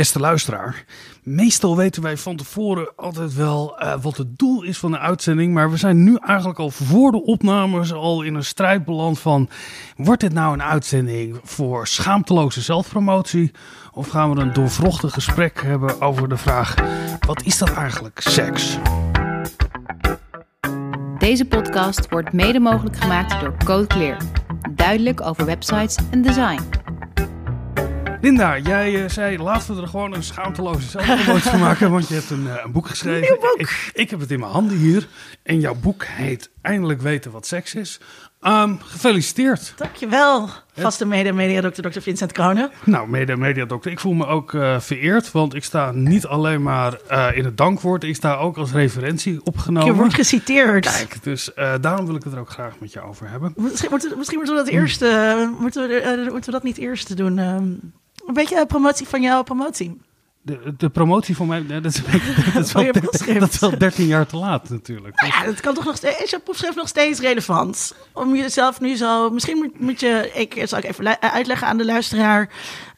Beste luisteraar, meestal weten wij van tevoren altijd wel uh, wat het doel is van de uitzending. Maar we zijn nu eigenlijk al voor de opnames al in een strijd beland van... wordt dit nou een uitzending voor schaamteloze zelfpromotie? Of gaan we een doorvrochtig gesprek hebben over de vraag... wat is dat eigenlijk, seks? Deze podcast wordt mede mogelijk gemaakt door Code Clear. Duidelijk over websites en design. Linda, jij uh, zei laten we er gewoon een schaamteloze zelfpromotie van maken, want je hebt een, uh, een boek geschreven. Nieuw boek. Ik, ik, heb het in mijn handen hier en jouw boek heet Eindelijk weten wat seks is. Um, gefeliciteerd. Dankjewel, vaste mede-mediadokter Dr. Vincent Kronen. Nou, mede-mediadokter, ik voel me ook uh, vereerd, want ik sta niet alleen maar in het dankwoord, ik sta ook als referentie opgenomen. Je wordt geciteerd. Kijk, dus daarom wil ik het er ook graag met je over hebben. Misschien, moeten, misschien moeten we dat eerst, moeten, we, moeten we dat niet eerst doen? Um, een beetje promotie van jouw promotie. De, de promotie van mij, dat is, dat, is wel, dat is wel 13 jaar te laat natuurlijk. Nou ja, dat kan toch nog steeds, is je proefschrift nog steeds relevant? Om jezelf nu zo, misschien moet, moet je, ik zal ik even uitleggen aan de luisteraar.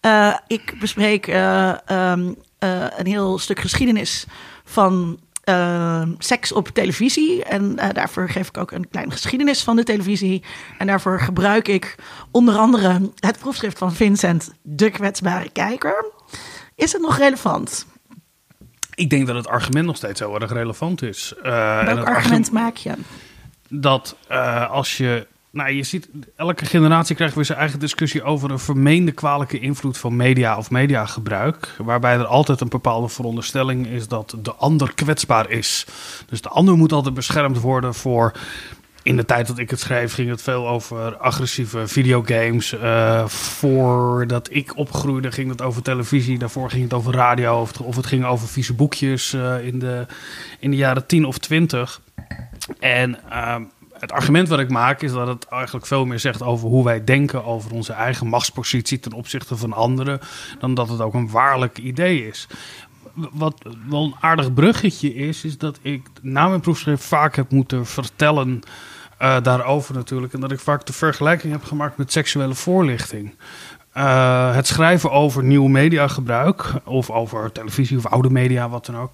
Uh, ik bespreek uh, um, uh, een heel stuk geschiedenis van uh, seks op televisie. En uh, daarvoor geef ik ook een kleine geschiedenis van de televisie. En daarvoor gebruik ik onder andere het proefschrift van Vincent, De kwetsbare kijker. Is het nog relevant? Ik denk dat het argument nog steeds heel erg relevant is. Uh, Welk argument maak je? Dat als je nou, je ziet, elke generatie krijgt weer zijn eigen discussie over een vermeende kwalijke invloed van media of mediagebruik. Waarbij er altijd een bepaalde veronderstelling is dat de ander kwetsbaar is. Dus de ander moet altijd beschermd worden voor. In de tijd dat ik het schreef ging het veel over agressieve videogames. Uh, voordat ik opgroeide ging het over televisie. Daarvoor ging het over radio. Of het, of het ging over vieze boekjes uh, in, de, in de jaren 10 of 20. En uh, het argument wat ik maak is dat het eigenlijk veel meer zegt over hoe wij denken over onze eigen machtspositie ten opzichte van anderen, dan dat het ook een waarlijk idee is. Wat wel een aardig bruggetje is, is dat ik na mijn proefschrift vaak heb moeten vertellen uh, daarover natuurlijk. En dat ik vaak de vergelijking heb gemaakt met seksuele voorlichting. Uh, het schrijven over nieuw mediagebruik, of over televisie of oude media, wat dan ook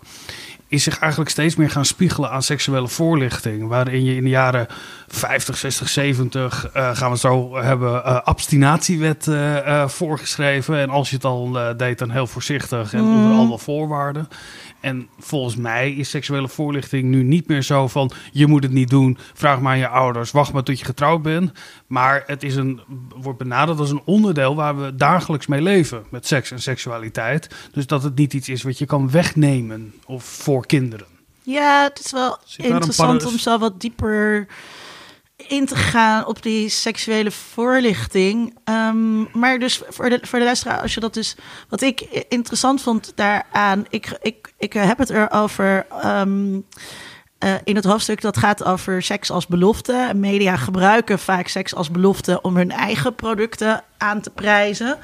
is zich eigenlijk steeds meer gaan spiegelen aan seksuele voorlichting. Waarin je in de jaren 50, 60, 70 uh, gaan we zo hebben, uh, abstinatiewet uh, voorgeschreven. En als je het al deed, dan heel voorzichtig en onder Mm. alle voorwaarden. En volgens mij is seksuele voorlichting nu niet meer zo van je moet het niet doen, vraag maar aan je ouders, wacht maar tot je getrouwd bent. Maar het is een, wordt benaderd als een onderdeel waar we dagelijks mee leven met seks en seksualiteit. Dus dat het niet iets is wat je kan wegnemen of voor kinderen. Ja, het is wel Zit interessant om zo wat dieper in te gaan op die seksuele voorlichting. Ehm, maar dus voor de, voor de luisteraar, als je dat dus... Wat ik interessant vond daaraan... Ik, ik, ik heb het erover... Um, uh, in het hoofdstuk dat gaat over seks als belofte. Media gebruiken vaak seks als belofte om hun eigen producten aan te prijzen.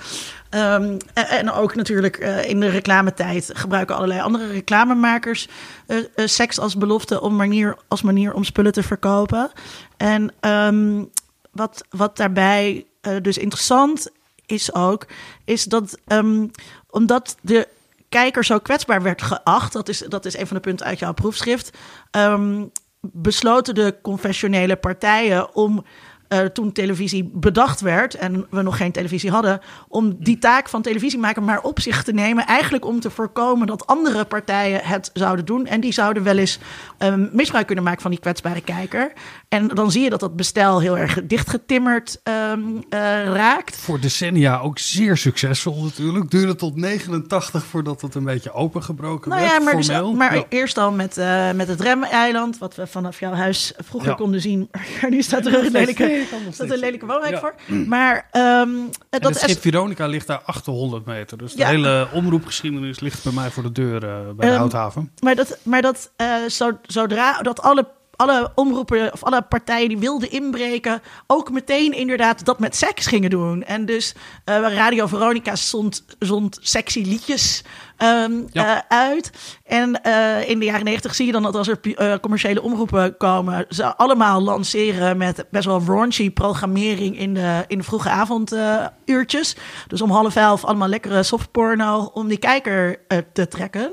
Um, en, ook natuurlijk uh, in de reclametijd gebruiken allerlei andere reclamemakers uh, seks als belofte om manier, als manier om spullen te verkopen. En um, wat, wat daarbij dus interessant is ook, is dat um, omdat de kijker zo kwetsbaar werd geacht, dat is, dat is een van de punten uit jouw proefschrift, um, besloten de confessionele partijen om uh, toen televisie bedacht werd en we nog geen televisie hadden, om die taak van televisie maken maar op zich te nemen. Eigenlijk om te voorkomen dat andere partijen het zouden doen. En die zouden wel eens um, misbruik kunnen maken van die kwetsbare kijker. En dan zie je dat dat bestel heel erg dichtgetimmerd um, uh, raakt. Voor decennia ook zeer succesvol natuurlijk. Duurde tot 89 voordat het een beetje opengebroken nou werd. Ja, maar. Dus, maar ja. eerst al met, uh, met het Remeiland, wat we vanaf jouw huis vroeger ja. konden zien. Nu staat er een lelijke, staat een lelijke woonwijk voor. Maar um, dat het schip Veronica ligt daar 800 meter. Dus de hele omroepgeschiedenis ligt bij mij voor de deur uh, bij de um, Houthaven. Maar dat, maar dat uh, zo, zodra dat alle alle omroepen of alle partijen die wilden inbreken, ook meteen inderdaad dat met seks gingen doen. En dus eh, Radio Veronica zond, zond sexy liedjes ehm, Ja. eh, uit. En eh, in de jaren negentig zie je dan dat als er commerciële omroepen komen, ze allemaal lanceren met best wel raunchy programmering in de, in de vroege avonduurtjes. dus om half elf allemaal lekkere softporno om die kijker te trekken.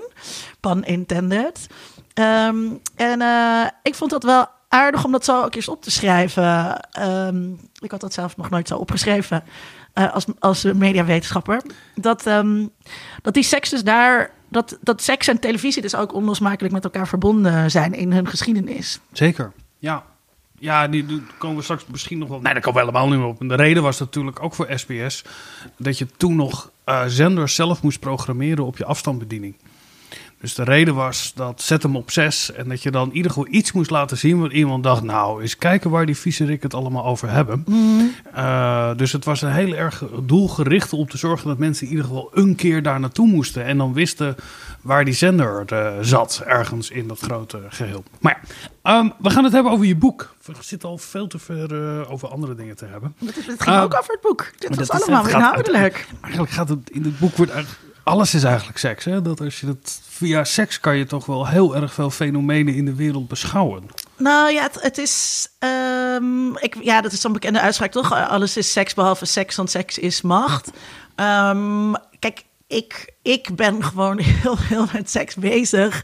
Pun intended. Ehm, en eh, ik vond dat wel aardig om dat zo ook eens op te schrijven. Ehm, ik had dat zelf nog nooit zo opgeschreven eh, als, als mediawetenschapper. Dat, ehm, dat die seks dus daar... Dat, dat seks en televisie dus ook onlosmakelijk met elkaar verbonden zijn in hun geschiedenis. Zeker. Ja. Ja, die, die komen we straks misschien nog wel. Nee, daar komen we helemaal niet meer op. En de reden was natuurlijk ook voor SBS dat je toen nog eh, zenders zelf moest programmeren op je afstandsbediening. Dus de reden was dat zet hem op 6 en dat je dan in ieder geval iets moest laten zien waar iemand dacht, nou, eens kijken waar die viezerik het allemaal over hebben. Eh, dus het was een heel erg doelgericht om te zorgen dat mensen in ieder geval een keer daar naartoe moesten en dan wisten waar die zender eh, zat, ergens in dat grote geheel. Maar ja, ehm, we gaan het hebben over je boek. We zitten al veel te ver eh, over andere dingen te hebben. Het, het ging Ah, ook over het boek. Dit was allemaal inhoudelijk. Eigenlijk gaat het in het boek wordt eigenlijk, alles is eigenlijk seks. Hè? Dat als je het via seks kan je toch wel heel erg veel fenomenen in de wereld beschouwen. Nou ja, het, het is. ehm, ik, ja, dat is zo'n bekende uitspraak toch? Alles is seks behalve seks, want seks is macht. Ehm, kijk, ik, ik ben gewoon heel veel met seks bezig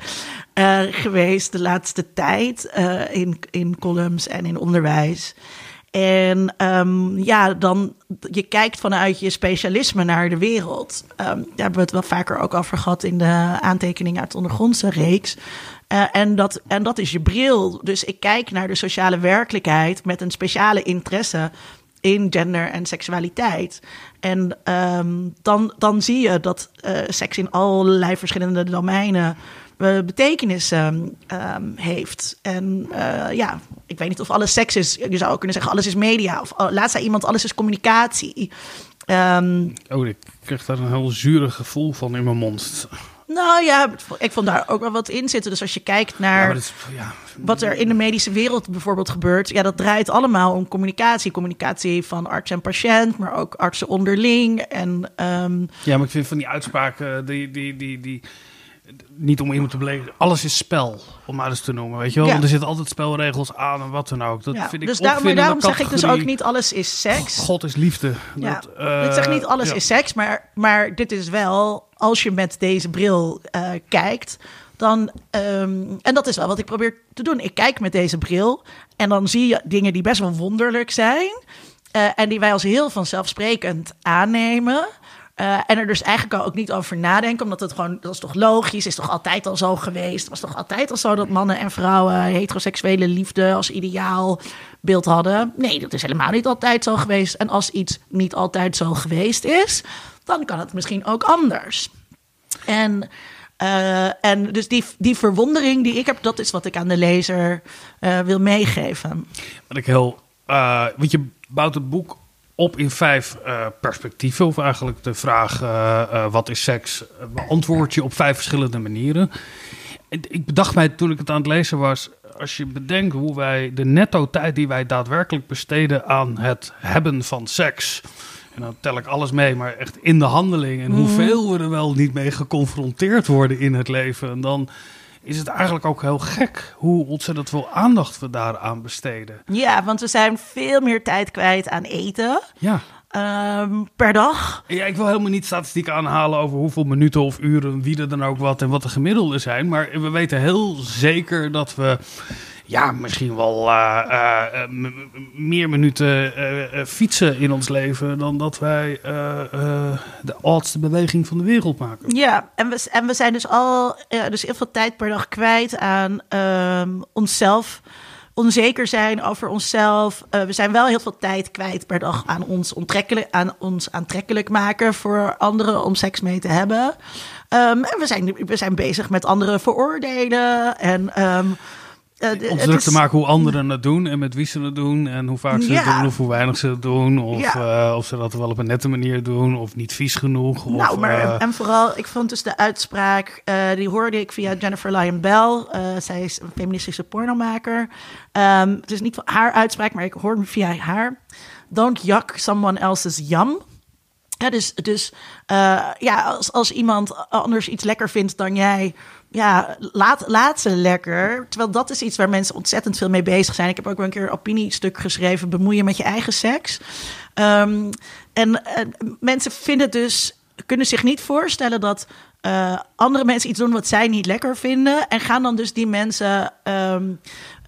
eh, geweest de laatste tijd. eh, in, in columns en in onderwijs. En ehm, ja, dan je kijkt vanuit je specialisme naar de wereld. Ehm, daar hebben we het wel vaker ook over gehad in de aantekeningen uit de ondergrondse reeks. Eh, en, dat, en dat is je bril. Dus ik kijk naar de sociale werkelijkheid met een speciale interesse in gender en seksualiteit. En ehm, dan, dan zie je dat eh, seks in allerlei verschillende domeinen betekenis ehm, ehm, heeft. En eh, ja, ik weet niet of alles seks is. Je zou ook kunnen zeggen alles is media. Of oh, laatst zei iemand alles is communicatie. Ehm, Oh, ik kreeg daar een heel zurig gevoel van in mijn mond. nou ja, ik vond daar ook wel wat in zitten. Dus als je kijkt naar... Ja, is, ja, wat er in de medische wereld bijvoorbeeld gebeurt, ja, dat draait allemaal om communicatie. Communicatie van arts en patiënt, maar ook artsen onderling. En ja, maar ik vind van die uitspraken, die, die, die, die, niet om iemand te beledigen, alles is spel, om maar eens te noemen, weet je wel? Ja. Want er zitten altijd spelregels aan en wat dan ook. Dat ja, vind ik dus daar, maar daarom zeg ik dus ook niet alles is seks. God is liefde. Ja, Dat, eh, ik zeg niet alles ja. is seks, maar, maar dit is wel, als je met deze bril eh, kijkt, dan, ehm, en dat is wel wat ik probeer te doen. Ik kijk met deze bril en dan zie je dingen die best wel wonderlijk zijn eh, en die wij als heel vanzelfsprekend aannemen. Eh, en er dus eigenlijk ook niet over nadenken, omdat het gewoon, dat is toch logisch, is toch altijd al zo geweest. Was toch altijd al zo dat mannen en vrouwen heteroseksuele liefde als ideaal beeld hadden. Nee, dat is helemaal niet altijd zo geweest. En als iets niet altijd zo geweest is, dan kan het misschien ook anders. En, eh, en dus die, die verwondering die ik heb, dat is wat ik aan de lezer eh, wil meegeven. Wat ik heel. want je bouwt het boek op in vijf eh, perspectieven. Of eigenlijk de vraag: eh, eh, wat is seks? beantwoord je op vijf verschillende manieren. En ik bedacht mij toen ik het aan het lezen was. Als je bedenkt hoe wij de netto tijd die wij daadwerkelijk besteden aan het hebben van seks. En dan tel ik alles mee, maar echt in de handeling. En hoeveel we er wel niet mee geconfronteerd worden in het leven. En dan is het eigenlijk ook heel gek hoe ontzettend veel aandacht we daaraan besteden. Ja, want we zijn veel meer tijd kwijt aan eten Ja. ehm, per dag. ja, ik wil helemaal niet statistiek aanhalen over hoeveel minuten of uren, wie er dan ook wat en wat de gemiddelden zijn. Maar we weten heel zeker dat we, ja, misschien wel eh, eh, eh, meer minuten fietsen in ons leven dan dat wij de oudste beweging van de wereld maken. Ja, en we, en we zijn dus al dus heel veel tijd per dag kwijt aan ehm, onszelf. Onzeker zijn over onszelf. We zijn wel heel veel tijd kwijt per dag aan ons, onttrekkelijk, aan ons aantrekkelijk maken voor anderen om seks mee te hebben. Ehm, en we zijn, we zijn bezig met anderen veroordelen. En, ehm, de- Om druk te maken hoe anderen het doen en met wie ze het doen en hoe vaak ze het doen of hoe weinig ze het doen. Of, Ja. eh, of ze dat wel op een nette manier doen of niet vies genoeg. Of, Nou, maar eh, en vooral, ik vond dus de uitspraak, eh, die hoorde ik via Jennifer Lyon Bell. Zij is een feministische pornomaker. Ehm, het is niet van haar uitspraak, maar ik hoor hem via haar. Don't yuck someone else's yum. Ja, dus dus ja, als, als iemand anders iets lekker vindt dan jij, ja, laat, laat ze lekker. Terwijl dat is iets waar mensen ontzettend veel mee bezig zijn. Ik heb ook wel een keer een opiniestuk geschreven, bemoeien met je eigen seks. Ehm, en mensen vinden dus, kunnen zich niet voorstellen dat eh, andere mensen iets doen wat zij niet lekker vinden. En gaan dan dus die mensen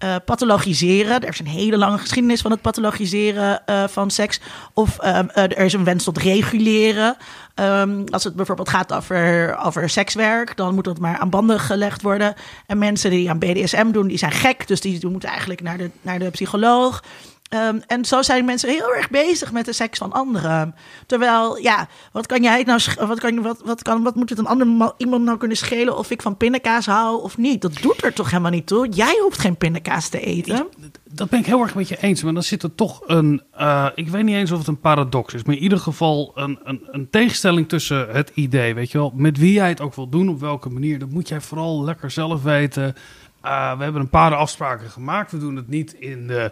eh, pathologiseren. Er is een hele lange geschiedenis van het pathologiseren eh, van seks. Of ehm, eh, er is een wens tot reguleren. Ehm, als het bijvoorbeeld gaat over, over sekswerk, dan moet dat maar aan banden gelegd worden. En mensen die aan BDSM doen, die zijn gek. Dus die moeten eigenlijk naar de, naar de psycholoog. Ehm, en zo zijn mensen heel erg bezig met de seks van anderen. Terwijl, ja, wat kan jij nou, wat, kan, wat, wat, kan, wat moet het een ander ma- iemand nou kunnen schelen of ik van pindakaas hou of niet? Dat doet er toch helemaal niet toe? Jij hoeft geen pindakaas te eten. Dat ben ik heel erg met je eens. Maar dan zit er toch een. eh, ik weet niet eens of het een paradox is. Maar in ieder geval een, een, een tegenstelling tussen het idee. Weet je wel, met wie jij het ook wil doen, op welke manier. Dat moet jij vooral lekker zelf weten. Eh, we hebben een paar afspraken gemaakt. We doen het niet in de.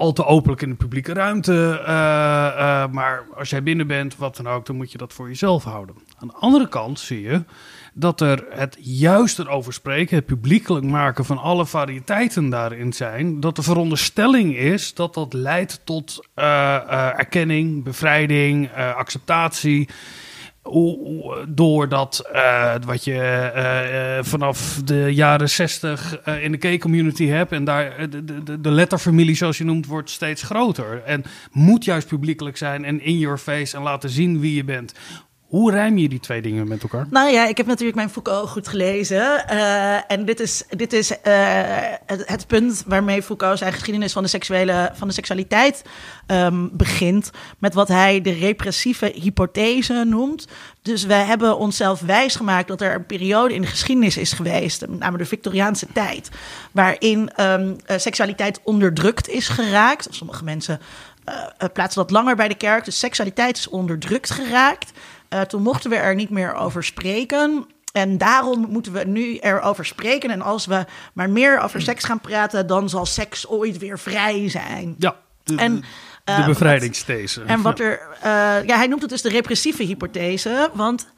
Al te openlijk in de publieke ruimte. eh, eh, maar als jij binnen bent, wat dan ook, dan moet je dat voor jezelf houden. Aan de andere kant zie je dat er het juist erover spreken, het publiekelijk maken van alle variëteiten daarin zijn, dat de veronderstelling is dat dat leidt tot eh, erkenning, bevrijding, acceptatie. Doordat eh, wat je eh, eh, vanaf de jaren 60 eh, in de gay-community hebt en daar de, de letterfamilie, zoals je noemt, wordt steeds groter. En moet juist publiekelijk zijn en in your face en laten zien wie je bent. Hoe rijm je die twee dingen met elkaar? Nou ja, ik heb natuurlijk mijn Foucault goed gelezen. eh, en dit is, dit is eh, het, punt waarmee Foucault zijn geschiedenis van de, seksuele, van de seksualiteit ehm, begint. Met wat hij de repressieve hypothese noemt. Dus we hebben onszelf wijsgemaakt dat er een periode in de geschiedenis is geweest, met name de Victoriaanse tijd, waarin ehm, eh, seksualiteit onderdrukt is geraakt. Sommige mensen plaatsen dat langer bij de kerk. Dus seksualiteit is onderdrukt geraakt. Eh, toen mochten we er niet meer over spreken. En daarom moeten we nu erover spreken. En als we maar meer over seks gaan praten, dan zal seks ooit weer vrij zijn. Ja, de, En, de- de eh, bevrijdingsthese. En wat er, eh, ja, hij noemt het dus de repressieve hypothese, want,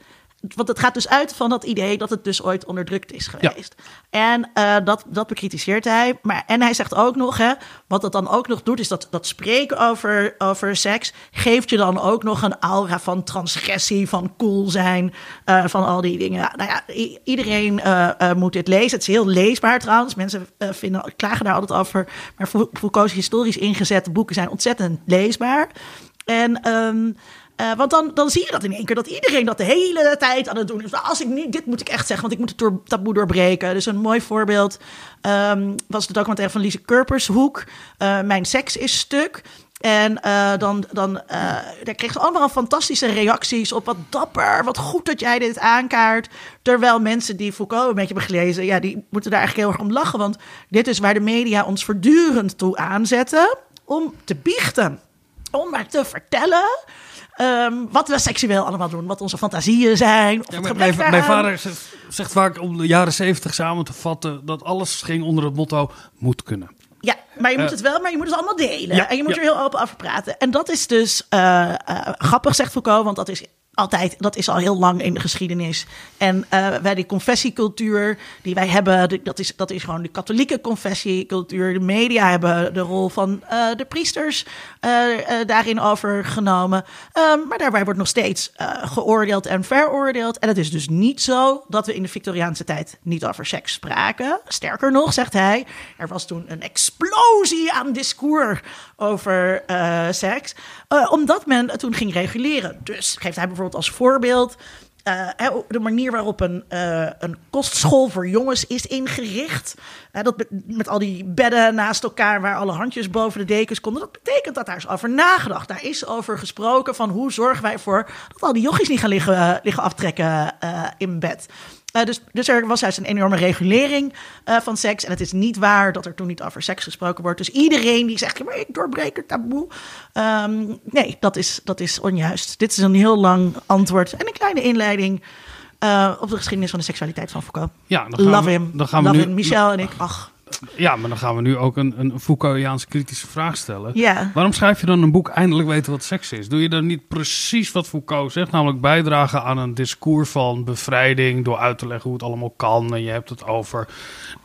want het gaat dus uit van dat idee dat het dus ooit onderdrukt is geweest. En eh, dat, dat bekritiseert hij. Maar, en hij zegt ook nog, hè, wat dat dan ook nog doet, is dat, dat spreken over, over seks geeft je dan ook nog een aura van transgressie, van cool zijn, eh, van al die dingen. Nou ja, iedereen eh, moet dit lezen. Het is heel leesbaar trouwens. Mensen vinden, klagen daar altijd over. Maar Fou- Foucault's historisch ingezette boeken zijn ontzettend leesbaar. En ehm, eh, want dan, dan zie je dat in één keer, dat iedereen dat de hele tijd aan het doen is. Als ik niet, dit moet ik echt zeggen, want ik moet het taboe doorbreken. Dus een mooi voorbeeld ehm, was de documentaire van Lise Kurpershoek, eh Mijn seks is stuk. En eh, dan, dan daar kreeg ze allemaal fantastische reacties op. Wat dapper, wat goed dat jij dit aankaart. Terwijl mensen die Foucault een beetje hebben gelezen, ja, die moeten daar eigenlijk heel erg om lachen. Want dit is waar de media ons voortdurend toe aanzetten om te biechten. Om maar te vertellen ehm, wat we seksueel allemaal doen. Wat onze fantasieën zijn. Of Ja, het maar gebrek mijn, vader zegt, zegt vaak om de jaren zeventig samen te vatten dat alles ging onder het motto moet kunnen. Ja, maar je moet Eh, het wel, maar je moet het allemaal delen. Ja, en je moet ja. er heel open over praten. En dat is dus eh, eh, grappig, zegt Foucault, want dat is altijd, dat is al heel lang in de geschiedenis. En eh, wij die confessiecultuur die wij hebben, dat is, dat is gewoon de katholieke confessiecultuur. De media hebben de rol van eh, de priesters eh, daarin overgenomen. Ehm, maar daarbij wordt nog steeds geoordeeld en veroordeeld. En het is dus niet zo dat we in de Victoriaanse tijd niet over seks spraken. Sterker nog, zegt hij, er was toen een explosie aan discours over eh, seks. eh, omdat men het toen ging reguleren. Dus geeft hij bijvoorbeeld als voorbeeld. eh, de manier waarop een, een kostschool voor jongens is ingericht. Dat met al die bedden naast elkaar waar alle handjes boven de dekens konden. Dat betekent dat daar is over nagedacht. Daar is over gesproken van hoe zorgen wij ervoor dat al die jochies niet gaan liggen, liggen aftrekken in bed. Uh, dus, dus er was juist een enorme regulering uh, van seks. En het is niet waar dat er toen niet over seks gesproken wordt. Dus iedereen die zegt, maar ik doorbreek het taboe. Um, nee, dat is, dat is onjuist. Dit is een heel lang antwoord en een kleine inleiding uh, op de geschiedenis van de seksualiteit van Foucault. Ja, dan gaan Love we, him. Dan gaan we Love nu, him. Michel en ik, ach. Ja, maar dan gaan we nu ook een, een Foucaultiaanse kritische vraag stellen. Ja. Waarom schrijf je dan een boek Eindelijk weten wat seks is? Doe je dan niet precies wat Foucault zegt, namelijk bijdragen aan een discours van bevrijding door uit te leggen hoe het allemaal kan en je hebt het over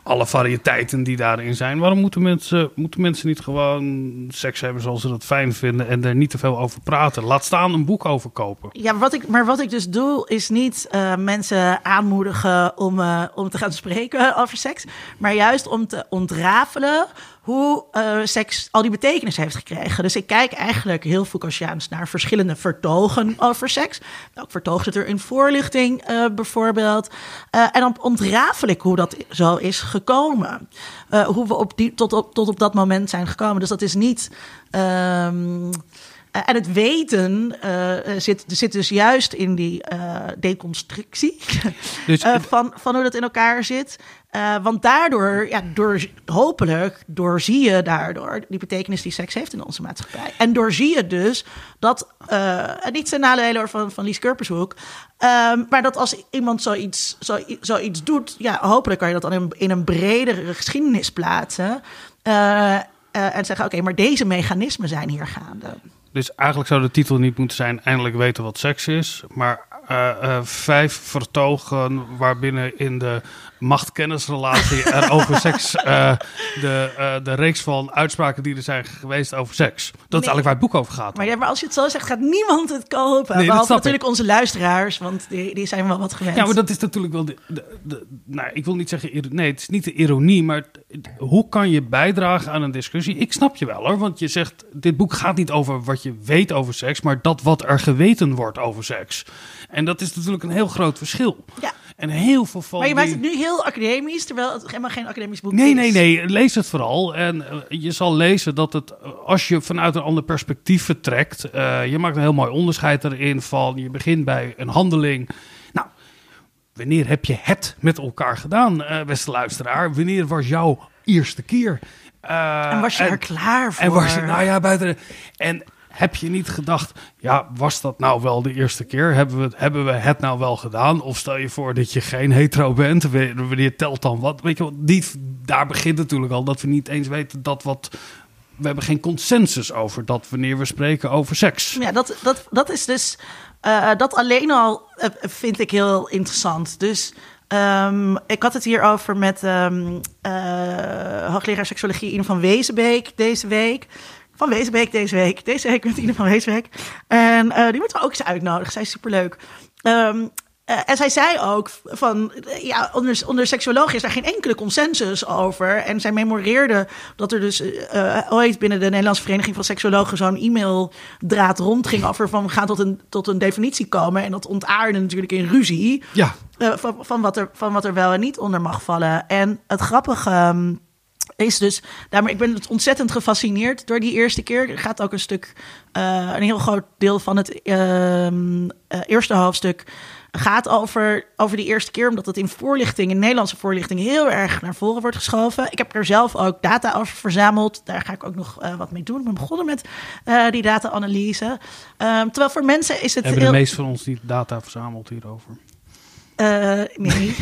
alle variëteiten die daarin zijn. Waarom moeten mensen, moeten mensen niet gewoon seks hebben zoals ze dat fijn vinden en er niet te veel over praten? Laat staan een boek over kopen. Ja, wat ik, maar wat ik dus doe is niet uh, mensen aanmoedigen om, uh, om te gaan spreken over seks, maar juist om te ontrafelen hoe uh, seks al die betekenis heeft gekregen. Dus ik kijk eigenlijk heel Foucaultiaans naar verschillende vertogen over seks. Welk vertoog zit er in voorlichting uh, bijvoorbeeld? Uh, en dan ontrafel ik hoe dat zo is gekomen. hoe we op die, tot, op, tot op dat moment zijn gekomen. Dus dat is niet... Um, uh, en het weten uh, zit, zit dus juist in die uh, deconstructie dus, van, van hoe dat in elkaar zit. Want daardoor, ja, door, hopelijk, doorzie je daardoor die betekenis die seks heeft in onze maatschappij. En doorzie je dus dat, niet ten nadele van, van Lies Kurpershoek, um, maar dat als iemand zoiets, zo, zoiets doet, ja, hopelijk kan je dat dan in, een bredere geschiedenis plaatsen. en zeggen, oké, maar deze mechanismen zijn hier gaande. Dus eigenlijk zou de titel niet moeten zijn eindelijk weten wat seks is, maar vijf vertogen waarbinnen in de machtkennisrelatie er over seks uh, de, de reeks van uitspraken die er zijn geweest over seks. Dat nee. is eigenlijk waar het boek over gaat. Maar, ja, maar als je het zo zegt, gaat niemand het kopen. Nee, Behalve natuurlijk ik. onze luisteraars, want die, die zijn wel wat gewend. Ja, maar dat is natuurlijk wel de, de, de nou, ik wil niet zeggen, nee, het is niet de ironie, maar hoe kan je bijdragen aan een discussie? Ik snap je wel hoor, want je zegt, dit boek gaat niet over wat je weet over seks, maar dat wat er geweten wordt over seks. En dat is natuurlijk een heel groot verschil. Ja. En heel veel van. Maar je die... maakt het nu heel academisch, terwijl het helemaal geen academisch boek nee, is. Nee, nee, nee. Lees het vooral. En uh, je zal lezen dat het, als je vanuit een ander perspectief vertrekt, uh, je maakt een heel mooi onderscheid erin van. Je begint bij een handeling. Nou, wanneer heb je het met elkaar gedaan, uh, beste luisteraar? Wanneer was jouw eerste keer? en was je en, er klaar voor? En was je, nou ja, buiten. En heb je niet gedacht, ja, was dat nou wel de eerste keer? Hebben we, hebben we het nou wel gedaan? Of stel je voor dat je geen hetero bent, wanneer telt dan wat? Weet je die, daar begint natuurlijk al dat we niet eens weten dat wat... We hebben geen consensus over dat wanneer we spreken over seks. Ja, dat, dat, dat is dus... Uh, dat alleen al uh, vind ik heel interessant. Dus um, ik had het hier over met uh, hoogleraar seksologie Ine van Wezenbeek deze week van Wezenbeek deze week. Deze week met Ine van Wezenbeek. En uh, die moeten we ook eens uitnodigen. Zij is superleuk. Um, uh, en zij zei ook van, ja, onder, onder seksuologen is daar geen enkele consensus over. En zij memoreerde dat er dus uh, ooit binnen de Nederlandse Vereniging van Seksuologen zo'n e-maildraad rondging over van we gaan tot een, tot een definitie komen. En dat ontaarde natuurlijk in ruzie. Ja. Uh, van, van, wat er, van wat er wel en niet onder mag vallen. En het grappige. Um, is dus, daarmee, ik ben ontzettend gefascineerd door die eerste keer. Er gaat ook een stuk, uh, een heel groot deel van het uh, uh, eerste hoofdstuk gaat over, over die eerste keer, omdat het in voorlichting, in Nederlandse voorlichting, heel erg naar voren wordt geschoven. Ik heb er zelf ook data over verzameld. Daar ga ik ook nog uh, wat mee doen. Ik ben begonnen met uh, die data-analyse. Um, terwijl voor mensen is het. Hebben heel... de meeste van ons die data verzameld hierover? Uh, nee.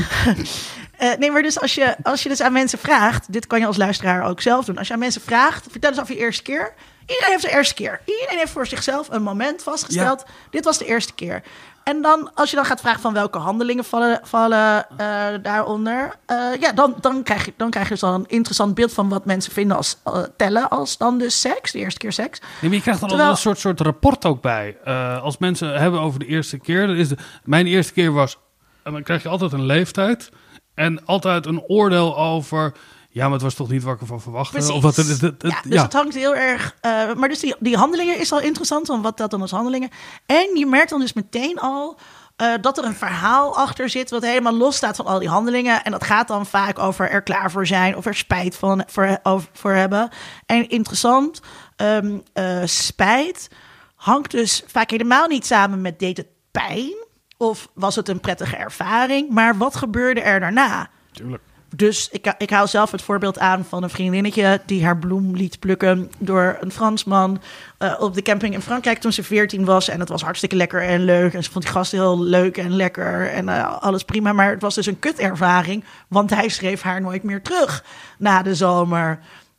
uh, nee, maar dus als je, als je dus aan mensen vraagt, dit kan je als luisteraar ook zelf doen. Als je aan mensen vraagt, vertel eens over je eerste keer. Iedereen heeft de eerste keer. Iedereen heeft voor zichzelf een moment vastgesteld. Ja. Dit was de eerste keer. En dan, als je dan gaat vragen van welke handelingen vallen, vallen uh, daaronder, ja, dan, dan, krijg je, dan krijg je dus al een interessant beeld van wat mensen vinden als tellen als dan dus seks, de eerste keer seks. Nee, maar je krijgt dan Terwijl... een soort, soort rapport ook bij. als mensen hebben over de eerste keer, dan is de, mijn eerste keer was en dan krijg je altijd een leeftijd en altijd een oordeel over. Ja, maar het was toch niet wat ik ervan verwachtte. Precies. Of wat het, het, het, ja, dus ja. hangt heel erg. Uh, maar dus die, die handelingen is al interessant, want wat dat dan als handelingen. En je merkt dan dus meteen al. Uh, dat er een verhaal achter zit wat helemaal los staat van al die handelingen. En dat gaat dan vaak over er klaar voor zijn of er spijt van, voor, over, voor hebben. En interessant, um, uh, spijt hangt dus vaak helemaal niet samen met deed het pijn. Of was het een prettige ervaring? Maar wat gebeurde er daarna? Tuurlijk. Dus ik, ik haal zelf het voorbeeld aan van een vriendinnetje die haar bloem liet plukken door een Fransman uh, op de camping in Frankrijk toen ze 14 was. En het was hartstikke lekker en leuk. En ze vond die gast heel leuk en lekker en uh, alles prima. Maar het was dus een kutervaring, want hij schreef haar nooit meer terug na de zomer.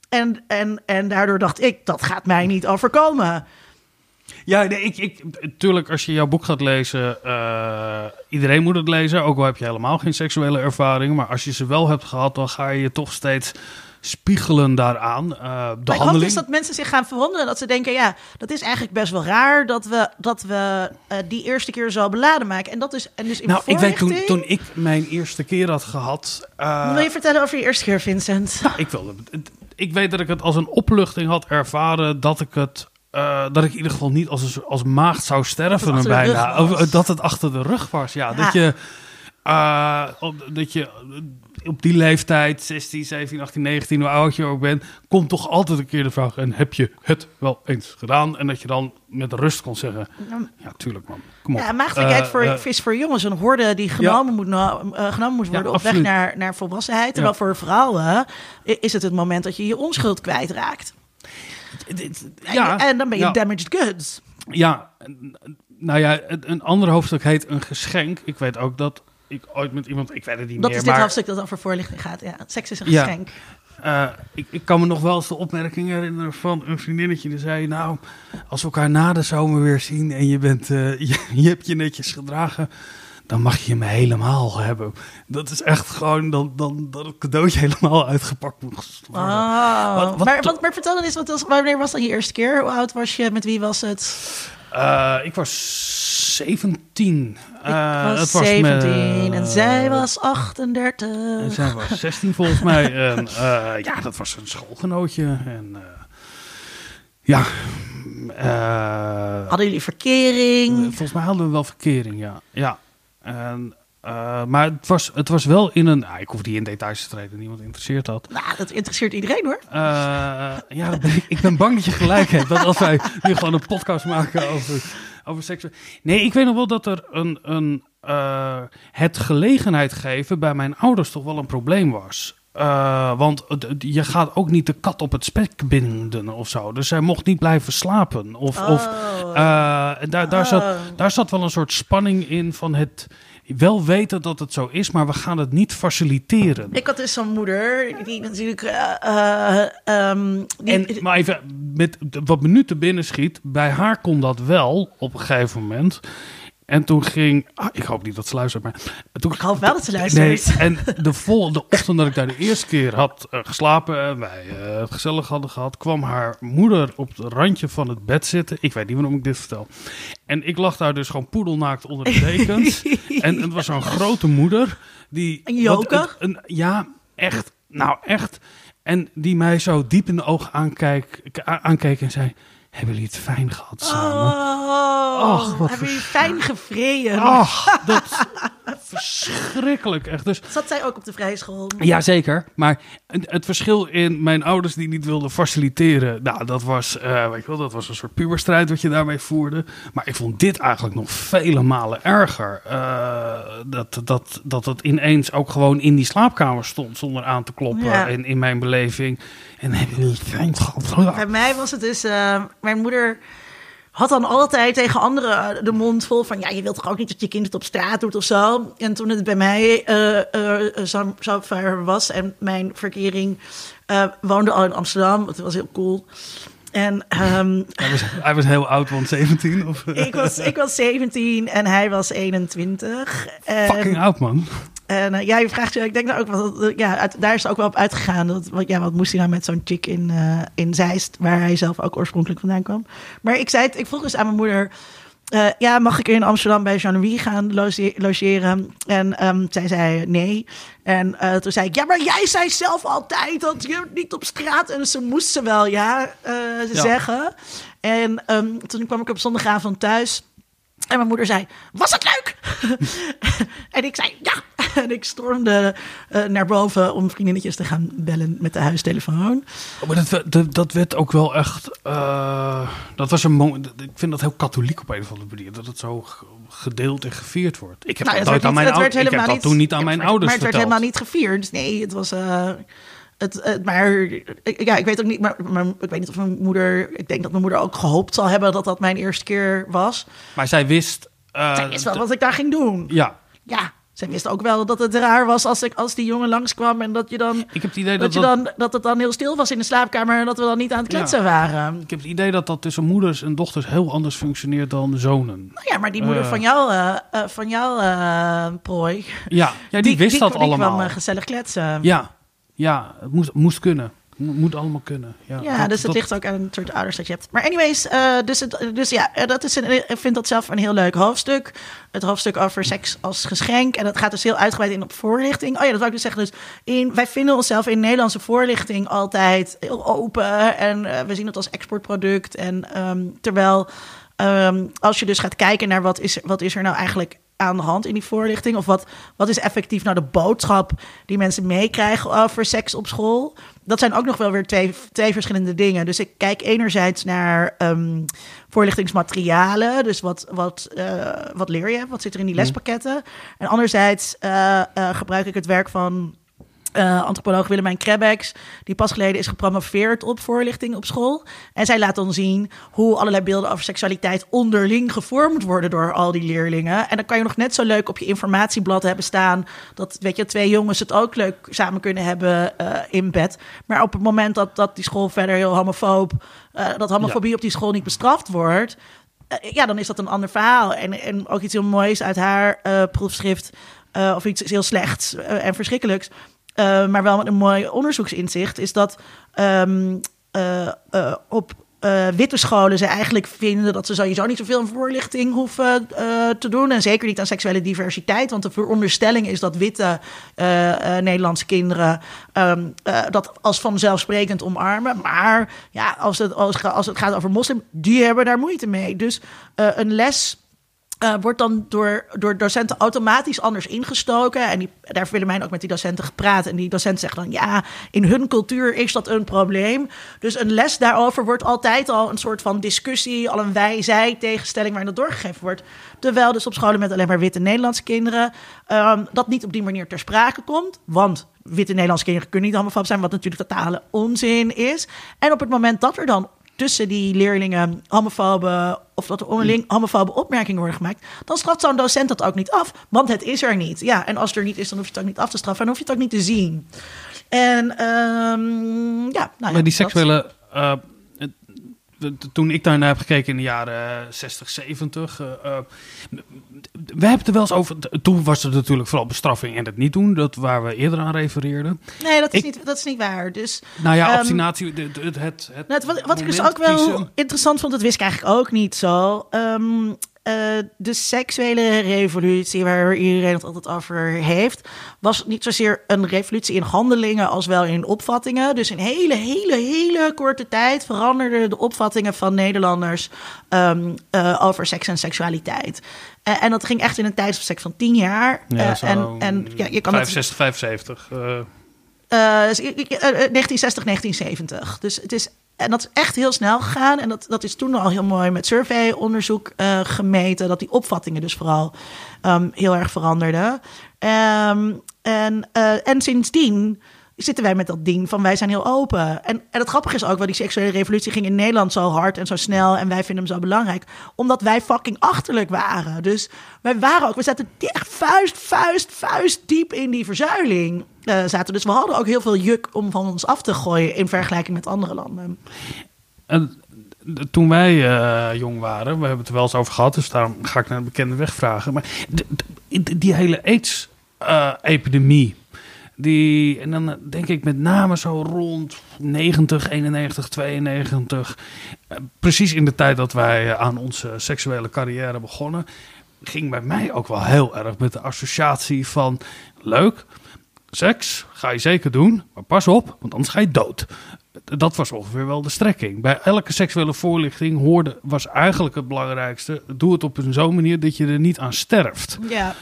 En, en, en daardoor dacht ik, dat gaat mij niet overkomen. Ja, nee, ik, ik, tuurlijk, als je jouw boek gaat lezen, uh, iedereen moet het lezen. Ook al heb je helemaal geen seksuele ervaring. Maar als je ze wel hebt gehad, dan ga je je toch steeds spiegelen daaraan. Uh, de maar handeling... is dat mensen zich gaan verwonderen. Dat ze denken, ja, dat is eigenlijk best wel raar dat we, dat we uh, die eerste keer zo beladen maken. En dat is en dus in Nou, ik weet toen, toen ik mijn eerste keer had gehad... Uh, Wil je vertellen over je eerste keer, Vincent? Nou, ik wilde... Ik weet dat ik het als een opluchting had ervaren dat ik het uh, dat ik in ieder geval niet als, als maagd zou sterven dat bijna. Of, dat het achter de rug was. Ja, ja. dat je. Uh, dat je op die leeftijd, 16, 17, 18, 19, hoe oud je ook bent, komt toch altijd een keer de vraag: en heb je het wel eens gedaan? En dat je dan met rust kon zeggen: Ja, tuurlijk, man. Kom op. Ja, maagdelijkheid uh, voor, uh, is voor jongens een horde die genomen, ja. moet, uh, genomen moet worden Ja, op weg naar, naar volwassenheid. Terwijl voor vrouwen is het het moment dat je je onschuld kwijtraakt. Ja, en, dan ben je ja. damaged goods. Ja, nou ja, een ander hoofdstuk heet een geschenk. Ik weet ook dat ik ooit met iemand, ik weet het niet Dat meer, is dit maar hoofdstuk dat over voorlichting gaat. Ja, seks is een Ja. geschenk. eh, ik, ik kan me nog wel eens de opmerking herinneren van een vriendinnetje die zei, nou, als we elkaar na de zomer weer zien en je bent, eh, je, je hebt je netjes gedragen, dan mag je me helemaal hebben. Dat is echt gewoon dan, dan dat het cadeautje helemaal uitgepakt moet worden. Oh. Wat- wat maar, wat, maar vertel dan eens, wat was, wanneer was dan je eerste keer? Hoe oud was je? Met wie was het? Eh, ik was 17. Ik Eh, was het was 17 met- en zij was 38. En zij was 16 volgens mij. En eh, ja, dat was een schoolgenootje. En ja. Hadden jullie verkering? volgens mij hadden we wel verkering, ja. ja. En, eh, maar het was, het was wel in een... ah, ik hoef die in details te treden, niemand interesseert dat. Nou, dat interesseert iedereen hoor. Eh, ja, dat ben ik, ik ben bang dat je gelijk hebt. Dat als wij nu gewoon een podcast maken over, over seks. Nee, ik weet nog wel dat er een, een, eh, het gelegenheid geven bij mijn ouders toch wel een probleem was. Eh, want je gaat ook niet de kat op het spek binden of zo. Dus zij mocht niet blijven slapen. Of, of, Oh. eh, daar, daar, zat, Oh. daar zat wel een soort spanning in van het wel weten dat het zo is, maar we gaan het niet faciliteren. Ik had dus zo'n moeder die natuurlijk. eh, eh, ehm, die, En, maar even, met wat me nu te binnen schiet, bij haar kon dat wel op een gegeven moment. En toen ging, ah, ik hoop niet dat ze luistert, maar toen, Ik hoop wel dat ze luistert. Nee, en de volgende ochtend dat ik daar de eerste keer had eh, geslapen en wij eh, het gezellig hadden gehad, kwam haar moeder op het randje van het bed zitten. Ik weet niet waarom ik dit vertel. En ik lag daar dus gewoon poedelnaakt onder de dekens. en het was zo'n grote moeder die... Een joker? een- ja, echt. Nou, echt. En die mij zo diep in de ogen aankijk, a- aankeek en zei... Hebben jullie het fijn gehad samen? Oh, Och, wat hebben jullie fijn gevreden? Ach, dat verschrikkelijk echt. Dus Zat zij ook op de vrije school? Jazeker, maar het verschil in mijn ouders die niet wilden faciliteren, nou, dat was, eh, weet je wel, dat was een soort puberstrijd wat je daarmee voerde. Maar ik vond dit eigenlijk nog vele malen erger. Eh, dat, dat, dat het ineens ook gewoon in die slaapkamer stond zonder aan te kloppen Ja. in, in mijn beleving. En hebben jullie het fijn gehad? Bij mij was het dus, eh, mijn moeder had dan altijd tegen anderen de mond vol van, ja, je wilt toch ook niet dat je kind het op straat doet of zo. En toen het bij mij eh, eh, zo, zo ver was en mijn verkering eh, woonde al in Amsterdam, het was heel cool. En ehm, Hij was, hij was heel oud, want 17 of... ik, was, ik was 17 en hij was 21. En, Fucking oud, man. En eh, ja, je vraagt je, ik denk nou ook wel, ja, uit- daar is het ook wel op uitgegaan. Dat, wat, ja, wat moest hij nou met zo'n chick in, eh, in Zeist, waar hij zelf ook oorspronkelijk vandaan kwam. Maar ik zei het, ik vroeg dus aan mijn moeder, eh, ja, mag ik in Amsterdam bij Jean-Louis gaan loge- logeren? En ehm, zij zei nee. En toen zei ik, ja, maar jij zei zelf altijd dat je niet op straat... En ze moest ze wel, ja, Ja. zeggen. En ehm, toen kwam ik op zondagavond thuis... En mijn moeder zei, was het leuk? en ik zei, ja. en ik stormde eh, naar boven om vriendinnetjes te gaan bellen met de huistelefoon. Oh, maar dat, werd- dat, dat werd ook wel echt. eh, dat was een moment. Ik vind dat heel katholiek op een of andere manier. Dat het zo gedeeld en gevierd wordt. Ik heb Nou, dat aan mijn ouders. Ik heb dat toen niet aan mijn ouders Maar het werd helemaal niet gevierd. Nee, het was... eh, het, het- maar ik- ja, ik weet ook niet, maar, maar ik weet niet of mijn moeder... Ik denk dat mijn moeder ook gehoopt zal hebben dat dat mijn eerste keer was. Maar zij wist. eh, Zij wist wel d- wat ik daar ging doen. Ja, Ja, zij wist ook wel dat het raar was als, ik, als die jongen langskwam... en dat je dan... ik heb het idee Dat, dat, je dan, dat het dan heel stil was in de slaapkamer en dat we dan niet aan het kletsen waren. ik heb het idee dat dat tussen moeders en dochters heel anders functioneert dan zonen. Nou ja, maar die moeder Eh. van jou, eh, van jou prooi, Ja, ja die, wist dat die allemaal. kwam eh, gezellig kletsen. ja, ja, het moest, moest kunnen. Mo- Moet allemaal kunnen. Ja, Ja, dat- dus het dat- ligt ook aan het soort ouders dat je hebt. Maar anyways, eh, dus, het, dus ja, eh, dat is een, ik vind dat zelf een heel leuk hoofdstuk. Het hoofdstuk over seks als geschenk. En dat gaat dus heel uitgebreid in op voorlichting. Oh ja, dat wou ik dus zeggen. Dus in, wij vinden onszelf in Nederlandse voorlichting altijd heel open. En eh, we zien het als exportproduct. En ehm, terwijl ehm, als je dus gaat kijken naar wat is, wat is er nou eigenlijk aan de hand in die voorlichting? Of wat, wat is effectief nou de boodschap die mensen meekrijgen over seks op school? Dat zijn ook nog wel weer twee, twee verschillende dingen. Dus ik kijk enerzijds naar ehm, voorlichtingsmaterialen. Dus wat, wat, eh, wat leer je? Wat zit er in die lespakketten? En anderzijds eh, eh, gebruik ik het werk van eh, antropoloog Willemijn Krebbeks, die pas geleden is gepromoveerd op voorlichting op school. En zij laat dan zien hoe allerlei beelden over seksualiteit onderling gevormd worden door al die leerlingen. En dan kan je nog net zo leuk op je informatieblad hebben staan dat weet je, twee jongens het ook leuk samen kunnen hebben eh, in bed. Maar op het moment dat, dat die school verder heel homofoob, eh, dat homofobie op die school niet bestraft wordt, ja, dan is dat een ander verhaal. En, en ook iets heel moois uit haar proefschrift, of iets heel slechts en verschrikkelijks. Eh, maar wel met een mooi onderzoeksinzicht, is dat ehm, eh, eh, op witte scholen ze eigenlijk vinden dat ze sowieso niet zoveel voorlichting hoeven te doen. En zeker niet aan seksuele diversiteit. Want de veronderstelling is dat witte Nederlandse kinderen ehm, eh, dat als vanzelfsprekend omarmen. Maar ja, als het, als, als het gaat over moslim, die hebben daar moeite mee. Dus een les eh, wordt dan door, door docenten automatisch anders ingestoken. En die, daar heeft Willemijn ook met die docenten gepraat. En die docenten zeggen dan, ja, in hun cultuur is dat een probleem. Dus een les daarover wordt altijd al een soort van discussie... al een wij-zij tegenstelling waarin dat doorgegeven wordt. Terwijl dus op scholen met alleen maar witte Nederlandse kinderen... ehm, dat niet op die manier ter sprake komt. Want witte Nederlandse kinderen kunnen niet homofoob zijn... wat natuurlijk totale onzin is. En op het moment dat er dan tussen die leerlingen homofobe of dat er onderling homofobe opmerkingen worden gemaakt, dan straft zo'n docent dat ook niet af, want het is er niet. Ja, en als het er niet is, dan hoef je het ook niet af te straffen en hoef je het ook niet te zien. En ehm, ja, nou ja, Maar die seksuele. eh, toen ik daarnaar heb gekeken in de jaren 60, 70. eh, eh, we hebben het er wel eens over. Toen was het natuurlijk vooral bestraffing en het niet doen. Dat waar we eerder aan refereerden. Nee, dat is, Ik- niet, dat is niet waar. Dus Nou ja, obstinatie. de- Het, het, het Nou, wat, wat ik dus ook wel kiezen. interessant vond, dat wist ik eigenlijk ook niet zo. Ehm, eh, de seksuele revolutie, waar iedereen het altijd over heeft, was niet zozeer een revolutie in handelingen als wel in opvattingen. Dus in hele, hele, hele korte tijd veranderden de opvattingen van Nederlanders ehm, eh, over seks en seksualiteit. Eh, en dat ging echt in een tijdsbestek van tien jaar. Ja, en, en ja, je kan het 65, 75. eh, eh, dus ik- ik- eh, 1960, 1970. Dus het is, en dat is echt heel snel gegaan. En dat, dat is toen al heel mooi met surveyonderzoek eh, gemeten. Dat die opvattingen dus vooral ehm, heel erg veranderden. Ehm, en, eh, en sindsdien zitten wij met dat ding van wij zijn heel open. En, en het grappige is ook, wel die seksuele revolutie ging in Nederland zo hard en zo snel. En wij vinden hem zo belangrijk. Omdat wij fucking achterlijk waren. Dus wij waren ook, we zaten echt vuist, vuist, vuist diep in die verzuiling. eh, zaten. Dus we hadden ook heel veel juk om van ons af te gooien in vergelijking met andere landen. En toen wij eh, jong waren, we hebben het er wel eens over gehad, dus daarom ga ik naar de bekende weg vragen. Maar die, hele AIDS-epidemie, die, en dan denk ik met name zo rond 90, 91, 92, eh, precies in de tijd dat wij eh, aan onze seksuele carrière begonnen, ging bij mij ook wel heel erg met de associatie van leuk, seks ga je zeker doen, maar pas op, want anders ga je dood. Dat was ongeveer wel de strekking. Bij elke seksuele voorlichting hoorde, was eigenlijk het belangrijkste: doe het op een zo'n manier dat je er niet aan sterft. Ja,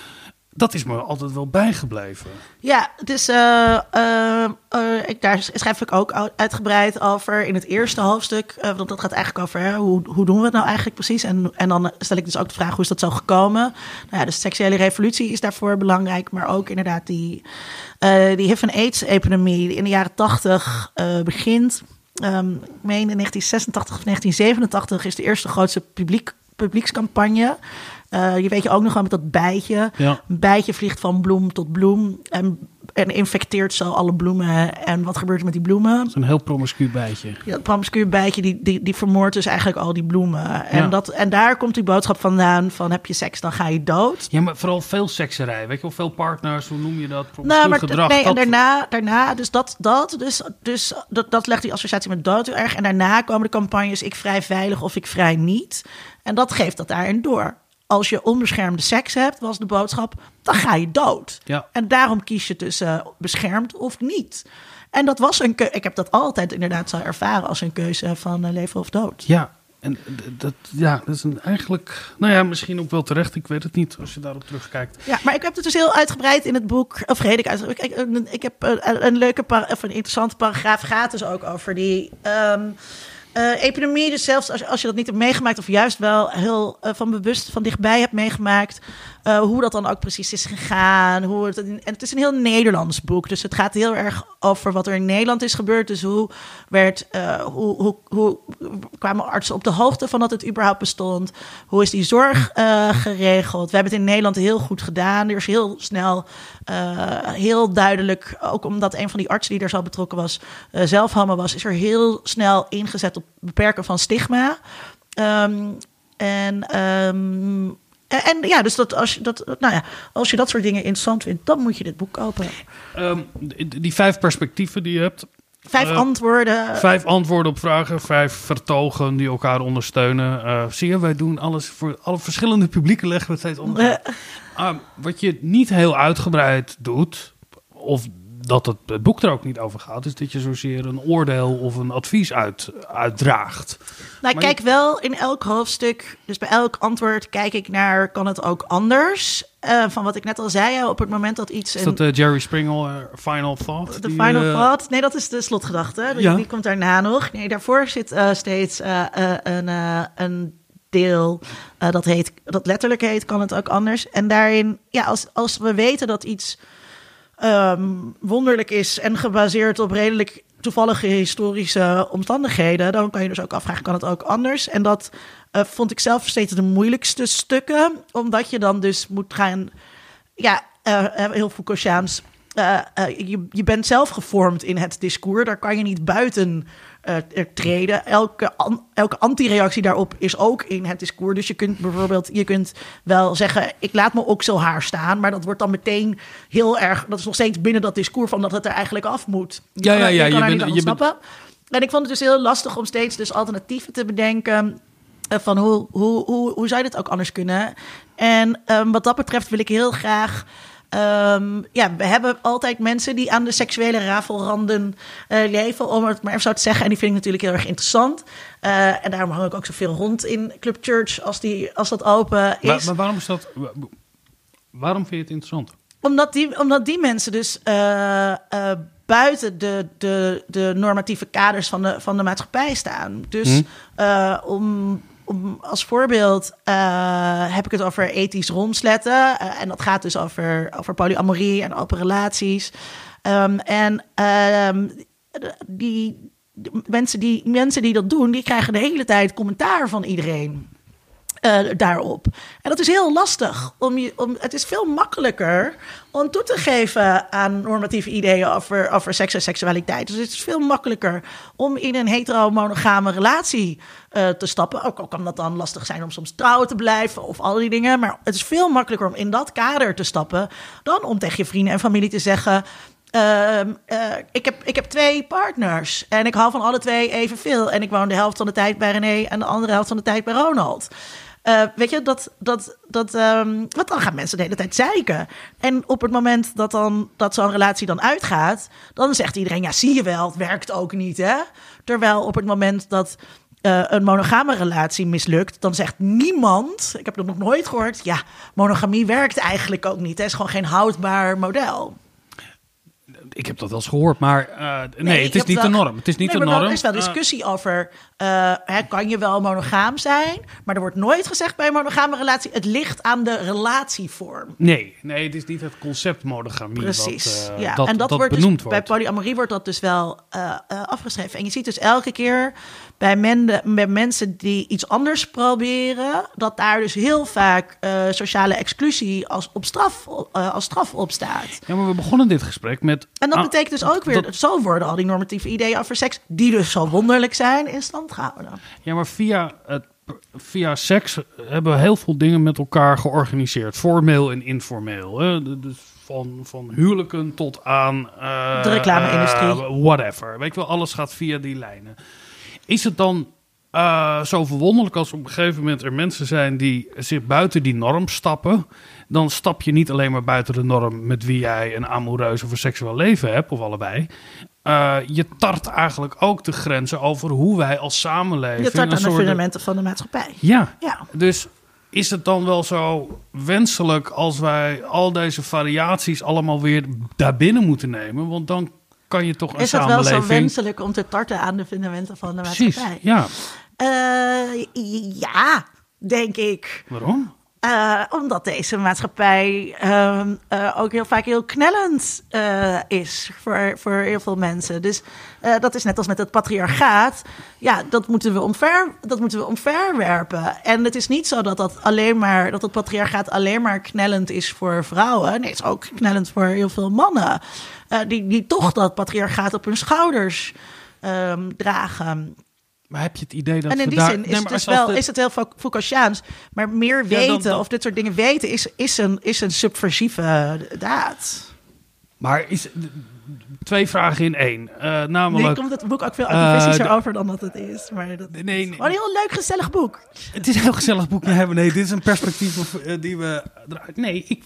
dat is me altijd wel bijgebleven. Ja, dus uh, ik, daar schrijf ik ook uitgebreid over in het eerste hoofdstuk. want dat gaat eigenlijk over hè, hoe, hoe doen we het nou eigenlijk precies. En, en dan stel ik dus ook de vraag hoe is dat zo gekomen. Nou ja, de seksuele revolutie is daarvoor belangrijk. Maar ook inderdaad die, die HIV- en AIDS-epidemie die in de jaren tachtig begint. Um, ik meen in 1986 of 1987 is de eerste grootste publiek, publiekscampagne. Uh, je weet je ook nog wel met dat bijtje. Een bijtje vliegt van bloem tot bloem en, en infecteert zo alle bloemen. En wat gebeurt er met die bloemen? Dat is een heel promiscu bijtje. Ja, het promiscu bijtje die, die, die vermoordt dus eigenlijk al die bloemen. En, dat, en daar komt die boodschap vandaan van heb je seks, dan ga je dood. Ja, maar vooral veel sekserij. Weet je wel, veel partners, hoe noem je dat? Nou, maar gedrag. Nee, dat... en daarna, daarna dus dat, dat, dus, dus dat, dat legt die associatie met dood heel erg. En daarna komen de campagnes ik vrij veilig of ik vrij niet. En dat geeft dat daarin door als je onbeschermde seks hebt, was de boodschap, dan ga je dood. Ja. En daarom kies je tussen uh, beschermd of niet. En dat was een keuze. Ik heb dat altijd inderdaad zo ervaren als een keuze van uh, leven of dood. Ja, en dat, ja, dat is een, eigenlijk, nou ja, misschien ook wel terecht. Ik weet het niet als je daarop terugkijkt. Ja, maar ik heb het dus heel uitgebreid in het boek. Of reden ik. Ik, ik, ik heb een, een leuke, of een interessante paragraaf gaat dus ook over die. Um, uh, epidemie, dus zelfs als, als je dat niet hebt meegemaakt, of juist wel heel uh, van bewust van dichtbij hebt meegemaakt, uh, hoe dat dan ook precies is gegaan. Hoe het, en het is een heel Nederlands boek, dus het gaat heel erg over wat er in Nederland is gebeurd. Dus hoe, werd, hoe, hoe, hoe kwamen artsen op de hoogte van dat het überhaupt bestond? Hoe is die zorg geregeld? We hebben het in Nederland heel goed gedaan. Er is heel snel, heel duidelijk, ook omdat een van die artsen die daar zo betrokken was, zelf homo was, is er heel snel ingezet op beperken van stigma. Um, en, um, en, ja, dus dat als, je dat, nou ja, als je dat soort dingen interessant vindt, dan moet je dit boek kopen. Um, die vijf perspectieven die je hebt. Vijf uh, antwoorden. Vijf antwoorden op vragen, vijf vertogen die elkaar ondersteunen. Uh, zie je, wij doen alles voor alle verschillende publieken leggen we steeds onder. Uh. wat je niet heel uitgebreid doet, of dat het, het, boek er ook niet over gaat, is dat je zozeer een oordeel of een advies uit, uitdraagt. Nou, ik kijk wel in elk hoofdstuk, dus bij elk antwoord kijk ik naar, kan het ook anders? Uh, van wat ik net al zei, op het moment dat iets... Is dat uh, Jerry Springel, uh, Final Thought? De Final Thought? Nee, dat is de slotgedachte. Die, ja. die komt daarna nog. Nee, daarvoor zit steeds een, een deel dat, heet, dat letterlijk heet, kan het ook anders. En daarin, ja, als, als we weten dat iets um, wonderlijk is en gebaseerd op redelijk toevallige historische omstandigheden, dan kan je dus ook afvragen, kan het ook anders? En dat uh, vond ik zelf steeds de moeilijkste stukken, omdat je dan dus moet gaan, ja, uh, heel Foucaultiaans, uh, je, je bent zelf gevormd in het discours, daar kan je niet buiten uh, treden. Elke, an, elke antireactie daarop is ook in het discours. Dus je kunt bijvoorbeeld, je kunt wel zeggen, ik laat mijn okselhaar staan, maar dat wordt dan meteen heel erg, dat is nog steeds binnen dat discours van dat het er eigenlijk af moet. Je ja, kan, ja, ja. Je, kan je, bent, je bent... En ik vond het dus heel lastig om steeds dus alternatieven te bedenken. Uh, van hoe, hoe, hoe, hoe zou je dit ook anders kunnen? En um, wat dat betreft wil ik heel graag Um, ja, we hebben altijd mensen die aan de seksuele rafelranden uh, leven, om het maar even zo te zeggen. En die vind ik natuurlijk heel erg interessant. Uh, en daarom hang ik ook zoveel rond in Club Church als, die, als dat open is. Maar, maar waarom is dat? Waarom vind je het interessant? Omdat die, omdat die mensen dus uh, buiten de, de, de normatieve kaders van de, van de maatschappij staan. Dus hmm. om om, als voorbeeld uh, heb ik het over ethisch rondsletten. Uh, en dat gaat dus over, over polyamorie en open relaties. Um, en um, die, die, mensen, die mensen die dat doen, die krijgen de hele tijd commentaar van iedereen. Uh, daarop. En dat is heel lastig. Om je, om, het is veel makkelijker om toe te geven aan normatieve ideeën over, over seks en seksualiteit. Dus het is veel makkelijker om in een hetero-monogame relatie uh, te stappen. Ook al kan dat dan lastig zijn om soms trouw te blijven of al die dingen. Maar het is veel makkelijker om in dat kader te stappen dan om tegen je vrienden en familie te zeggen. Uh, uh, ik, heb, ik heb twee partners en ik hou van alle twee evenveel. En ik woon de helft van de tijd bij René en de andere helft van de tijd bij Ronald. Uh, weet je, dat, dat, dat, um, dan gaan mensen de hele tijd zeiken. En op het moment dat, dan, dat zo'n relatie dan uitgaat, dan zegt iedereen, ja, zie je wel, het werkt ook niet, hè? Terwijl op het moment dat eh, een monogame relatie mislukt, dan zegt niemand, ik heb dat nog nooit gehoord, ja, monogamie werkt eigenlijk ook niet. Het is gewoon geen houdbaar model. Ik heb dat wel eens gehoord, maar uh, nee, het is niet de norm. Het is niet nee, de maar norm. Er is wel Eh, discussie over, eh, hè, kan je wel monogaam zijn? Maar er wordt nooit gezegd bij een monogame relatie, het ligt aan de relatievorm. nee, nee, het is niet het concept monogamie Precies. wat, eh, ja. dat, en dat, wordt dus, benoemd bij wordt. polyamorie wordt dat dus wel eh, eh, afgeschreven. En je ziet dus elke keer bij, mensen die iets anders proberen, dat daar dus heel vaak eh, sociale exclusie als, op straf, eh, als straf op staat. Ja, maar we begonnen dit gesprek met... En dat betekent dus ook weer, dat- zo worden al die normatieve ideeën over seks, die dus zo wonderlijk zijn, in stand gehouden. Ja, maar via, het, via seks hebben we heel veel dingen met elkaar georganiseerd. Formeel en informeel. Hè? Dus van, van huwelijken tot aan... eh, De reclame-industrie. whatever. Weet je wel, alles gaat via die lijnen. Is het dan eh, zo verwonderlijk als op een gegeven moment er mensen zijn die zich buiten die norm stappen? Dan stap je niet alleen maar buiten de norm met wie jij een amoureus of een seksueel leven hebt, of allebei. Eh, je tart eigenlijk ook de grenzen over hoe wij als samenleving... Je tart aan de fundamenten van de maatschappij. ja, Ja. dus is het dan wel zo wenselijk als wij al deze variaties allemaal weer daarbinnen moeten nemen? Want dan kan je toch een Is het wel samenleving... zo wenselijk om te tarten aan de fundamenten van de Precies, maatschappij? ja. Eh, ja, denk ik. Waarom? Eh, omdat deze maatschappij ehm, eh, ook heel vaak heel knellend eh, is voor, voor heel veel mensen. Dus dat is net als met het patriarchaat. Ja, dat moeten we omver, dat moeten we omverwerpen. En het is niet zo dat, dat, alleen maar, dat het patriarchaat alleen maar knellend is voor vrouwen. Nee, het is ook knellend voor heel veel mannen. die, die toch dat patriarchaat op hun schouders ehm, dragen. Maar heb je het idee dat En in die daar... zin is Nee, het dus als wel de- is het heel Fou- Foucaultiaans. Maar meer Ja, weten dan- dan- of dit soort dingen weten is, is, een, is een subversieve daad. Maar is... Twee vragen in één. Eh, Nu namelijk... komt het boek ook veel activistischer de- over dan dat het is. Maar dat Nee, is nee. gewoon een heel leuk, gezellig boek. Het is een heel gezellig boek. Nee, nee, dit is een perspectief eh, die we... Nee, ik,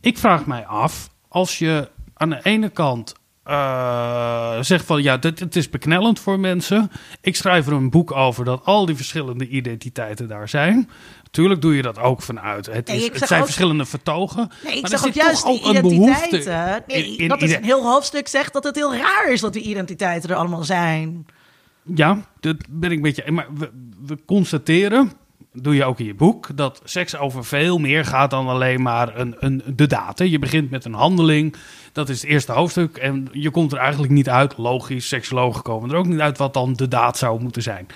ik vraag mij af... Als je aan de ene kant eh, zegt van... Ja, dit, het is beknellend voor mensen. Ik schrijf er een boek over dat al die verschillende identiteiten daar zijn. Natuurlijk doe je dat ook vanuit. Het, is, zijn ook- verschillende vertogen. Nee, ik maar zeg ook juist die een identiteiten. Nee, in- in dat is een heel hoofdstuk zegt dat het heel raar is dat die identiteiten er allemaal zijn. Ja, dat ben ik met je. Maar we, we constateren, doe je ook in je boek, dat seks over veel meer gaat dan alleen maar een, een, de daad. Je begint met een handeling, dat is het eerste hoofdstuk. En je komt er eigenlijk niet uit, logisch, seksologen komen er ook niet uit wat dan de daad zou moeten zijn.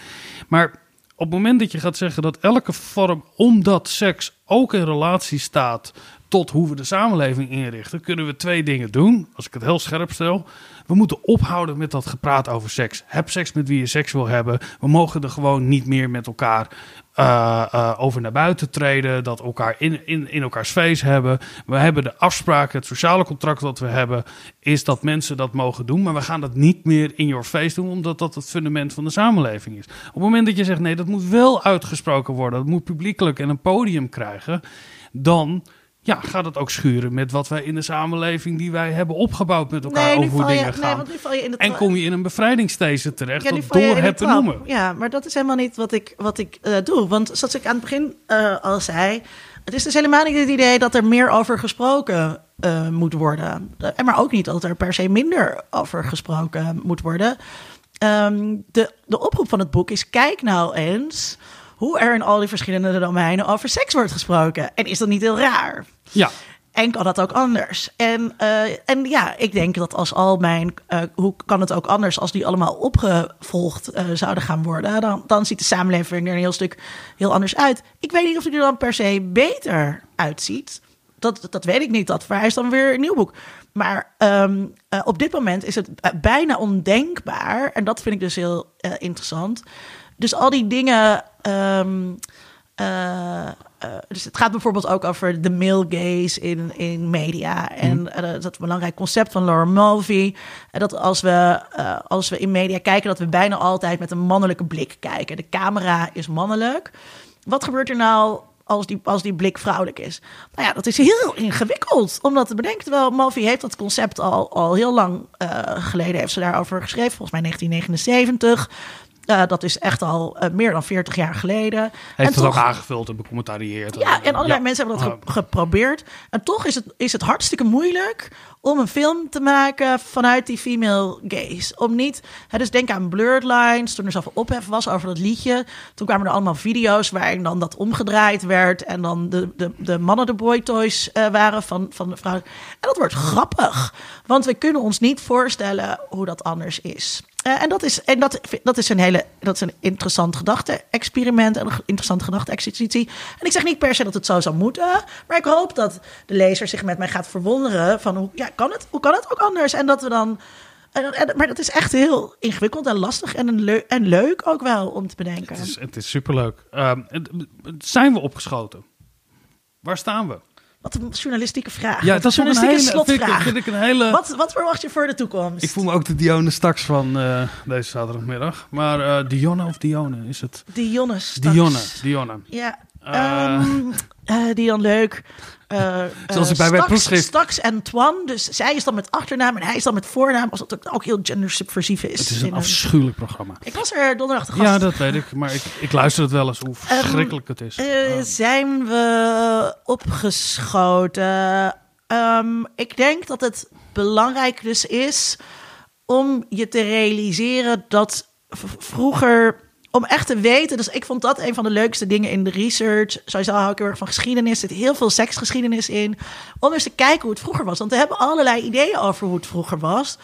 Maar op het moment dat je gaat zeggen dat elke vorm, omdat seks ook in relatie staat tot hoe we de samenleving inrichten, kunnen we twee dingen doen. Als ik het heel scherp stel. We moeten ophouden met dat gepraat over seks. Heb seks met wie je seks wil hebben. We mogen er gewoon niet meer met elkaar eh, eh, over naar buiten treden. Dat elkaar in, in, in elkaars face hebben. We hebben de afspraken, het sociale contract dat we hebben, is dat mensen dat mogen doen. Maar we gaan dat niet meer in your face doen, omdat dat het fundament van de samenleving is. Op het moment dat je zegt nee, dat moet wel uitgesproken worden. Dat moet publiekelijk en een podium krijgen. Dan ja, gaat het ook schuren met wat wij in de samenleving die wij hebben opgebouwd met elkaar Nee, over hoe val, je, dingen nee, gaan. want nu val je in de En kom je in een bevrijdingsthese terecht Ja, door het te noemen. Ja, maar dat is helemaal niet wat ik, wat ik eh, doe. Want zoals ik aan het begin eh, al zei... het is dus helemaal niet het idee dat er meer over gesproken eh, moet worden. Eh, maar ook niet dat er per se minder over gesproken moet worden. Ehm, de, de oproep van het boek is... kijk nou eens hoe er in al die verschillende domeinen over seks wordt gesproken. En is dat niet heel raar? Ja, En kan dat ook anders? En, eh, en ja, ik denk dat als al mijn, eh, hoe kan het ook anders als die allemaal opgevolgd eh, zouden gaan worden, dan, dan ziet de samenleving er een heel stuk heel anders uit. Ik weet niet of die er dan per se beter uitziet. Dat, dat weet ik niet. Dat vereist dan weer een nieuw boek. Maar ehm, eh, op dit moment is het bijna ondenkbaar. En dat vind ik dus heel interessant. Dus al die dingen. ehm, eh, eh, dus het gaat bijvoorbeeld ook over de male gaze in, in media. En eh, dat belangrijk concept van Laura Mulvey. eh, dat als we, als we in media kijken, dat we bijna altijd met een mannelijke blik kijken. De camera is mannelijk. Wat gebeurt er nou als die, als die blik vrouwelijk is? Nou ja, dat is heel ingewikkeld om dat te bedenken. Terwijl Mulvey heeft dat concept al, al heel lang geleden, heeft ze daarover geschreven, volgens mij 1979. Uh, dat is echt al uh, meer dan 40 jaar geleden. Heeft en het toch, ook aangevuld en becommentarieerd. Ja, en allerlei mensen hebben dat ge geprobeerd. En toch is het, is het hartstikke moeilijk om een film te maken vanuit die female gaze. Om niet, hè, dus denk aan Blurred Lines, toen er zoveel ophef was over dat liedje. Toen kwamen er allemaal video's waarin dan dat omgedraaid werd. En dan de, de, de mannen de boy toys uh, waren van, van de vrouw. En dat wordt grappig, want we kunnen ons niet voorstellen hoe dat anders is. Uh, en dat is, en dat, dat is een hele dat is een interessant gedachte-experiment en een interessante gedachte-exercitie. En ik zeg niet per se dat het zo zou moeten, maar ik hoop dat de lezer zich met mij gaat verwonderen van hoe ja, kan het, hoe kan het ook anders? En dat we dan. En, maar dat is echt heel ingewikkeld en lastig en, een en leuk ook wel om te bedenken. Het is, het is superleuk. Uh, zijn we opgeschoten? Waar staan we? Wat een journalistieke vraag. Ja, dat is een hele slotvraag. Vind ik, vind ik een hele... Wat, wat verwacht je voor de toekomst? Ik voel me ook de Dione straks van uh, deze zaterdagmiddag. Maar uh, Dionne of Dione is het? Dionne straks. Dionne, Dionne. Ja, um, die dan leuk. Uh, Zoals ik bij mijn proefschrift... Straks Antoine, dus zij is dan met achternaam en hij is dan met voornaam, als dat ook heel gendersubversief is. Het is een afschuwelijk programma. Ik was er donderdag te gast. Ja, dat weet ik, maar ik, ik luister het wel eens, hoe verschrikkelijk um, het is. Uh, um. Zijn we opgeschoten? Um, ik denk dat het belangrijk dus is om je te realiseren dat vroeger om echt te weten. Dus ik vond dat een van de leukste dingen in de research. Sowieso hou ik heel erg van geschiedenis. Er zit heel veel seksgeschiedenis in. Om eens te kijken hoe het vroeger was. Want we hebben allerlei ideeën over hoe het vroeger was.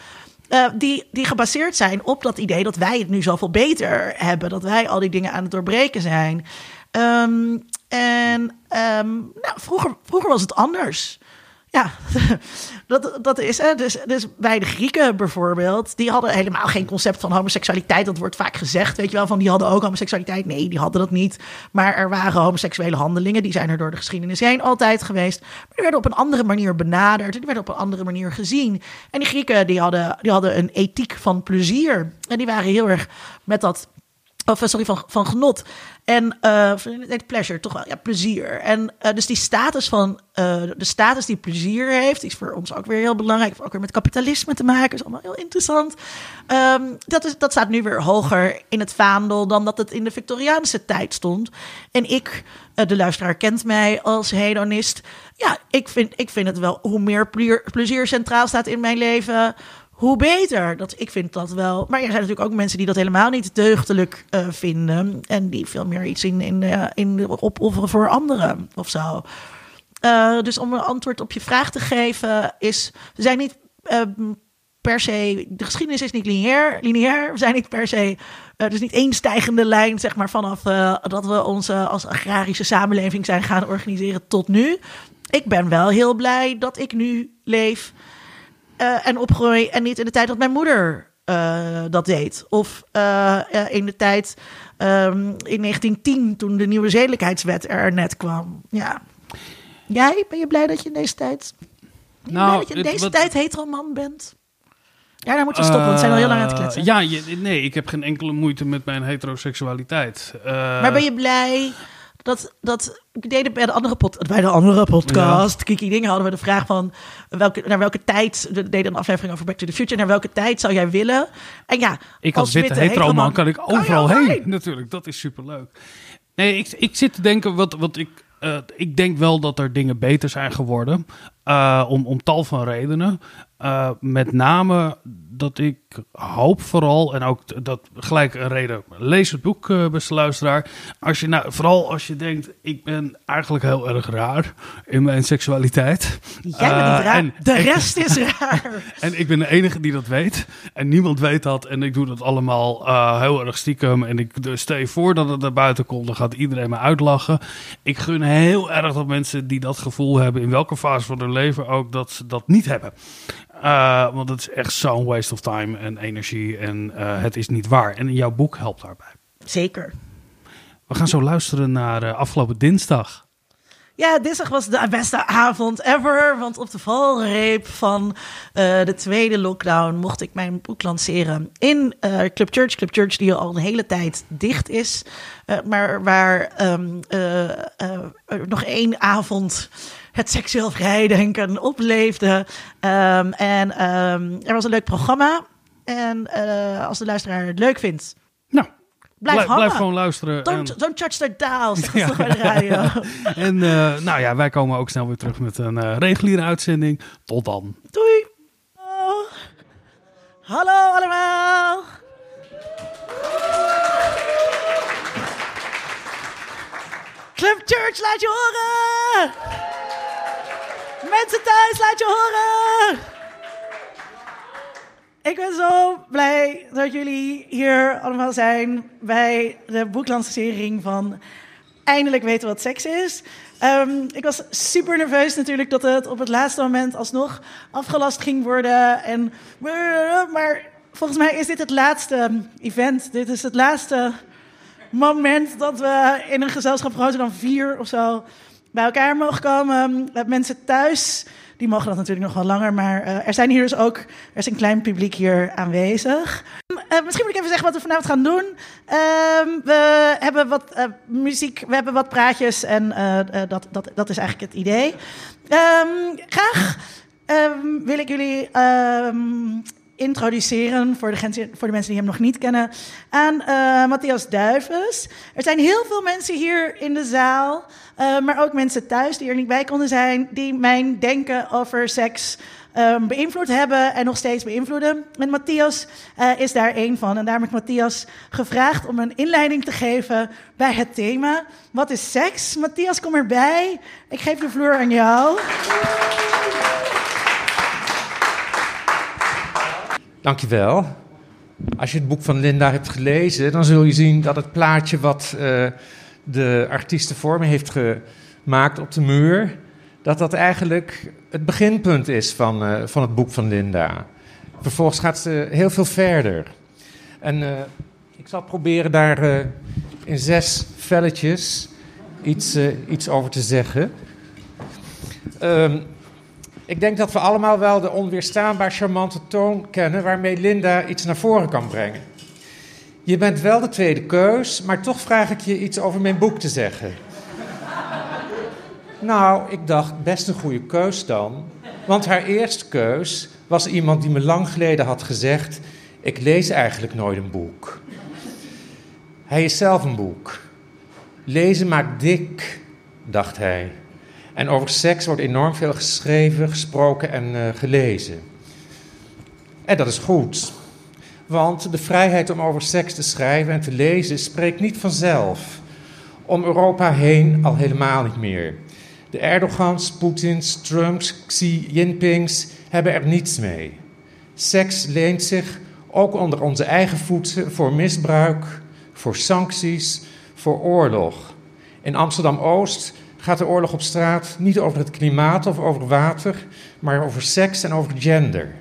Uh, die, die gebaseerd zijn op dat idee dat wij het nu zoveel beter hebben. Dat wij al die dingen aan het doorbreken zijn. Um, en um, nou, vroeger, vroeger was het anders. Ja, dat, dat is hè. Dus, dus bij de Grieken bijvoorbeeld, die hadden helemaal geen concept van homoseksualiteit. Dat wordt vaak gezegd, weet je wel, van die hadden ook homoseksualiteit. Nee, die hadden dat niet. Maar er waren homoseksuele handelingen, die zijn er door de geschiedenis heen altijd geweest. Maar die werden op een andere manier benaderd, die werden op een andere manier gezien. En die Grieken, die hadden, die hadden een ethiek van plezier. En die waren heel erg met dat of sorry, van, van genot. En uh, pleasure, toch wel, ja, plezier. En uh, dus die status van, uh, de status die plezier heeft, is voor ons ook weer heel belangrijk. Ook weer met kapitalisme te maken, is allemaal heel interessant. Um, dat, is, dat staat nu weer hoger in het vaandel dan dat het in de Victoriaanse tijd stond. En ik, de luisteraar kent mij als hedonist. Ja, ik vind, ik vind het wel, hoe meer plezier centraal staat in mijn leven hoe beter. Dat, ik vind dat wel. Maar er zijn natuurlijk ook mensen die dat helemaal niet deugdelijk uh, vinden. En die veel meer iets in, in, uh, in opofferen voor anderen of zo. Uh, dus om een antwoord op je vraag te geven, is. We zijn niet per se. De geschiedenis is niet lineair. lineair. We zijn niet per se. Is niet één stijgende lijn, zeg maar, vanaf dat we onze als agrarische samenleving zijn gaan organiseren tot nu. Ik ben wel heel blij dat ik nu leef uh, en opgroei en niet in de tijd dat mijn moeder uh, dat deed. Of uh, in de tijd um, in 1910 toen de nieuwe zedelijkheidswet er net kwam. Ja. Jij, ben je blij dat je in deze tijd... Nou, dat je in deze het, tijd hetero man bent? Ja, daar moeten we stoppen, want we zijn al heel lang aan het kletsen. Ja, je, nee, ik heb geen enkele moeite met mijn heteroseksualiteit. maar ben je blij dat, dat ik deed bij de andere, pod, bij de andere podcast, ja. Kiki Dingen, hadden we de vraag van welke, naar welke tijd, we deden een aflevering over Back to the Future, naar welke tijd zou jij willen? En ja, ik als, als witte, witte hetero man kan ik overal heen. heen. Natuurlijk, dat is superleuk. Nee, ik, ik zit te denken, wat, wat ik, uh, ik denk wel dat er dingen beter zijn geworden, uh, om, om tal van redenen. Uh, met name dat ik hoop vooral, en ook dat gelijk een reden, lees het boek, uh, beste luisteraar. Als je nou, vooral als je denkt, ik ben eigenlijk heel erg raar in mijn seksualiteit. Jij bent niet raar, en, de rest is raar. en ik ben de enige die dat weet. En niemand weet dat. En ik doe dat allemaal uh, heel erg stiekem. En ik dus stel je voor dat het naar buiten komt, dan gaat iedereen me uitlachen. Ik gun heel erg dat mensen die dat gevoel hebben, in welke fase van hun leven ook, dat ze dat niet hebben. Uh, want het is echt zo'n waste of time en energie. En uh, het is niet waar. En jouw boek helpt daarbij. Zeker. We gaan zo luisteren naar uh, afgelopen dinsdag. Ja, dinsdag was de beste avond ever. Want op de valreep van de tweede lockdown mocht ik mijn boek lanceren in Club Church. Club Church die al een hele tijd dicht is. maar waar um, nog één avond het seksueel vrijdenken opleefde. Um, en um, er was een leuk programma. En als de luisteraar het leuk vindt. Blijf, Blijf, hangen. blijf gewoon luisteren. Don't, en, don't touch the dial, zegt Ja. de radio. en eh, nou ja, wij komen ook snel weer terug met een eh, reguliere uitzending. Tot dan. Doei. Oh. Hallo allemaal. Club Church, laat je horen. Mensen thuis, laat je horen. Ik ben zo blij dat jullie hier allemaal zijn bij de boeklancering van Eindelijk weten wat seks is. Ehm, ik was super nerveus natuurlijk dat het op het laatste moment alsnog afgelast ging worden. En, maar volgens mij is dit het laatste event. Dit is het laatste moment dat we in een gezelschap groter dan vier of zo bij elkaar mogen komen. Met mensen thuis, die mogen dat natuurlijk nog wel langer. Maar eh, er zijn hier dus ook, er is een klein publiek hier aanwezig. Eh, misschien moet ik even zeggen wat we vanavond gaan doen. Ehm, we hebben wat eh, muziek, we hebben wat praatjes en dat, dat, dat is eigenlijk het idee. Ehm, graag ehm, wil ik jullie ehm, introduceren voor de, voor de mensen die hem nog niet kennen aan eh, Matthias Duivens. Er zijn heel veel mensen hier in de zaal, eh, maar ook mensen thuis die er niet bij konden zijn, die mijn denken over seks ehm, beïnvloed hebben en nog steeds beïnvloeden. En Matthias eh, is daar één van. En daarom heb ik Matthias gevraagd om een inleiding te geven bij het thema. Wat is seks? Matthias, kom erbij. Ik geef de vloer aan jou. Dankjewel. Als je het boek van Linda hebt gelezen, dan zul je zien dat het plaatje wat eh, de artiesten voor me heeft gemaakt op de muur, dat dat eigenlijk het beginpunt is van, eh, van het boek van Linda. Vervolgens gaat ze heel veel verder. En eh, ik zal proberen daar in zes velletjes iets, iets over te zeggen. Ehm, ik denk dat we allemaal wel de onweerstaanbaar charmante toon kennen waarmee Linda iets naar voren kan brengen. Je bent wel de tweede keus, maar toch vraag ik je iets over mijn boek te zeggen. nou, ik dacht best een goede keus dan. Want haar eerste keus was iemand die me lang geleden had gezegd: Ik lees eigenlijk nooit een boek. Hij is zelf een boek. Lezen maakt dik, dacht hij. En over seks wordt enorm veel geschreven, gesproken en eh, gelezen. En dat is goed. Want de vrijheid om over seks te schrijven en te lezen spreekt niet vanzelf. Om Europa heen al helemaal niet meer. De Erdogans, Poetins, Trumps, Xi Jinpings hebben er niets mee. Seks leent zich ook onder onze eigen voeten voor misbruik, voor sancties, voor oorlog. In Amsterdam-Oost gaat de oorlog op straat niet over het klimaat of over water, maar over seks en over gender.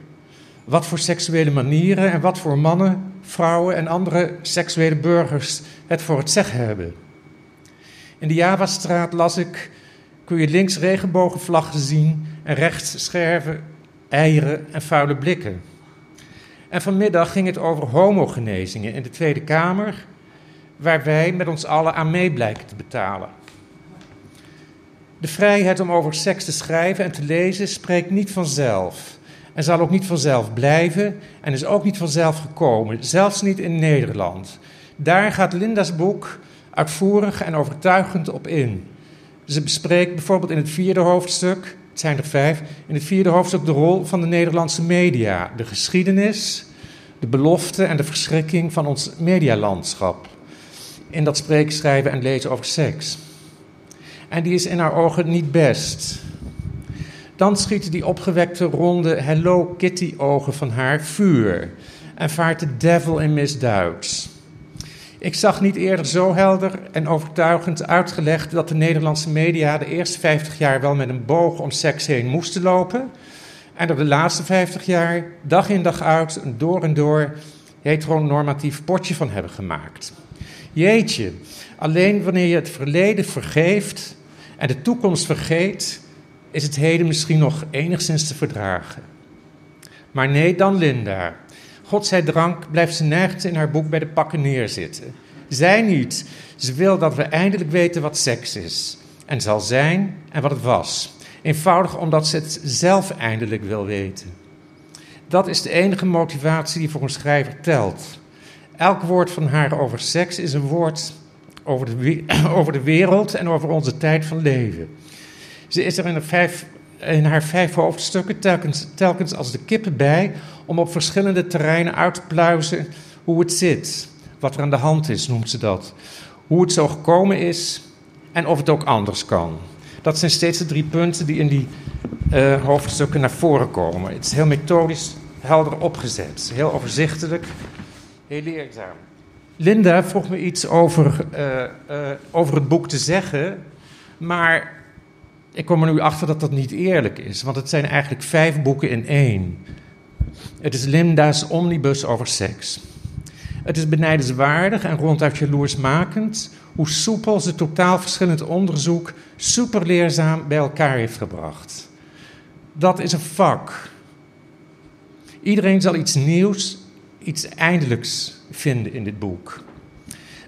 Wat voor seksuele manieren en wat voor mannen, vrouwen en andere seksuele burgers het voor het zeggen hebben. In de Javastraat las ik, kun je links regenbogenvlaggen zien en rechts scherven, eieren en vuile blikken. En vanmiddag ging het over homogenezingen in de Tweede Kamer, waar wij met ons allen aan mee blijken te betalen. De vrijheid om over seks te schrijven en te lezen spreekt niet vanzelf. En zal ook niet vanzelf blijven en is ook niet vanzelf gekomen, zelfs niet in Nederland. Daar gaat Linda's boek uitvoerig en overtuigend op in. Ze bespreekt bijvoorbeeld in het vierde hoofdstuk, het zijn er vijf, in het vierde hoofdstuk de rol van de Nederlandse media, de geschiedenis, de belofte en de verschrikking van ons medialandschap. In dat spreken, schrijven en lezen over seks. En die is in haar ogen niet best. Dan schieten die opgewekte ronde Hello Kitty ogen van haar vuur en vaart de devil in misduids. Ik zag niet eerder zo helder en overtuigend uitgelegd dat de Nederlandse media de eerste 50 jaar wel met een boog om seks heen moesten lopen en er de laatste 50 jaar dag in dag uit een door en door heteronormatief potje van hebben gemaakt. Jeetje, alleen wanneer je het verleden vergeeft en de toekomst vergeet, is het heden misschien nog enigszins te verdragen. Maar nee, dan Linda. Godzijdank blijft ze nergens in haar boek bij de pakken neerzitten. Zij niet. Ze wil dat we eindelijk weten wat seks is. En zal zijn en wat het was. Eenvoudig omdat ze het zelf eindelijk wil weten. Dat is de enige motivatie die voor een schrijver telt. Elk woord van haar over seks is een woord over de, over de wereld en over onze tijd van leven. Ze is er in, vijf, in haar vijf hoofdstukken telkens, telkens als de kippen bij om op verschillende terreinen uit te pluizen hoe het zit. Wat er aan de hand is, noemt ze dat. Hoe het zo gekomen is en of het ook anders kan. Dat zijn steeds de drie punten die in die uh, hoofdstukken naar voren komen. Het is heel methodisch, helder opgezet, heel overzichtelijk, heel leerzaam. Linda vroeg me iets over, uh, uh, over het boek te zeggen, maar ik kom er nu achter dat dat niet eerlijk is, want het zijn eigenlijk vijf boeken in één. Het is Linda's omnibus over seks. Het is benijdenswaardig en ronduit jaloersmakend hoe soepel ze totaal verschillend onderzoek superleerzaam bij elkaar heeft gebracht. Dat is een vak. Iedereen zal iets nieuws, iets eindelijks vinden in dit boek.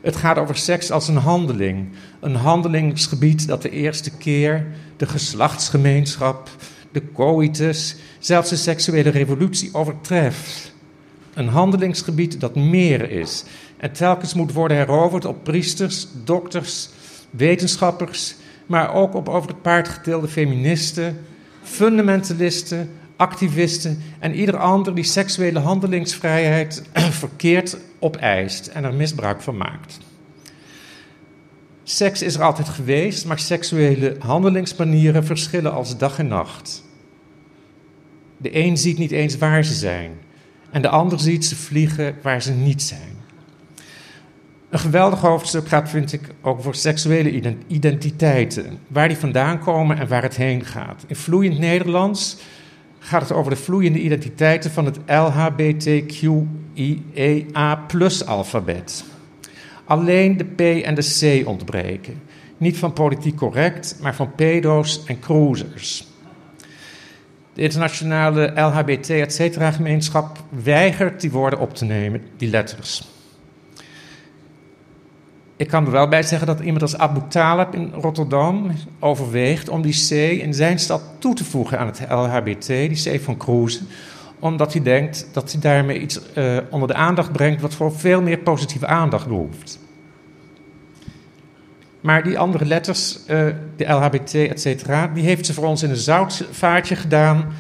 Het gaat over seks als een handeling. Een handelingsgebied dat de eerste keer de geslachtsgemeenschap, de coitus, zelfs de seksuele revolutie overtreft. Een handelingsgebied dat meer is en telkens moet worden heroverd op priesters, dokters, wetenschappers, maar ook op over het paard getilde feministen, fundamentalisten, activisten en ieder ander die seksuele handelingsvrijheid verkeerd opeist en er misbruik van maakt. Seks is er altijd geweest, maar seksuele handelingsmanieren verschillen als dag en nacht. De een ziet niet eens waar ze zijn, en de ander ziet ze vliegen waar ze niet zijn. Een geweldig hoofdstuk gaat, vind ik, ook voor seksuele identiteiten. Waar die vandaan komen en waar het heen gaat. In vloeiend Nederlands gaat het over de vloeiende identiteiten van het LHBTQIEA-alfabet. Alleen de P en de C ontbreken. Niet van politiek correct, maar van pedo's en cruisers. De internationale LHBT-gemeenschap weigert die woorden op te nemen, die letters. Ik kan er wel bij zeggen dat iemand als Abu Talib in Rotterdam overweegt om die C in zijn stad toe te voegen aan het LHBT, die C van Kroes, omdat hij denkt dat hij daarmee iets uh, onder de aandacht brengt wat voor veel meer positieve aandacht behoeft. Maar die andere letters, uh, de LHBT, et cetera, die heeft ze voor ons in een zoutvaartje gedaan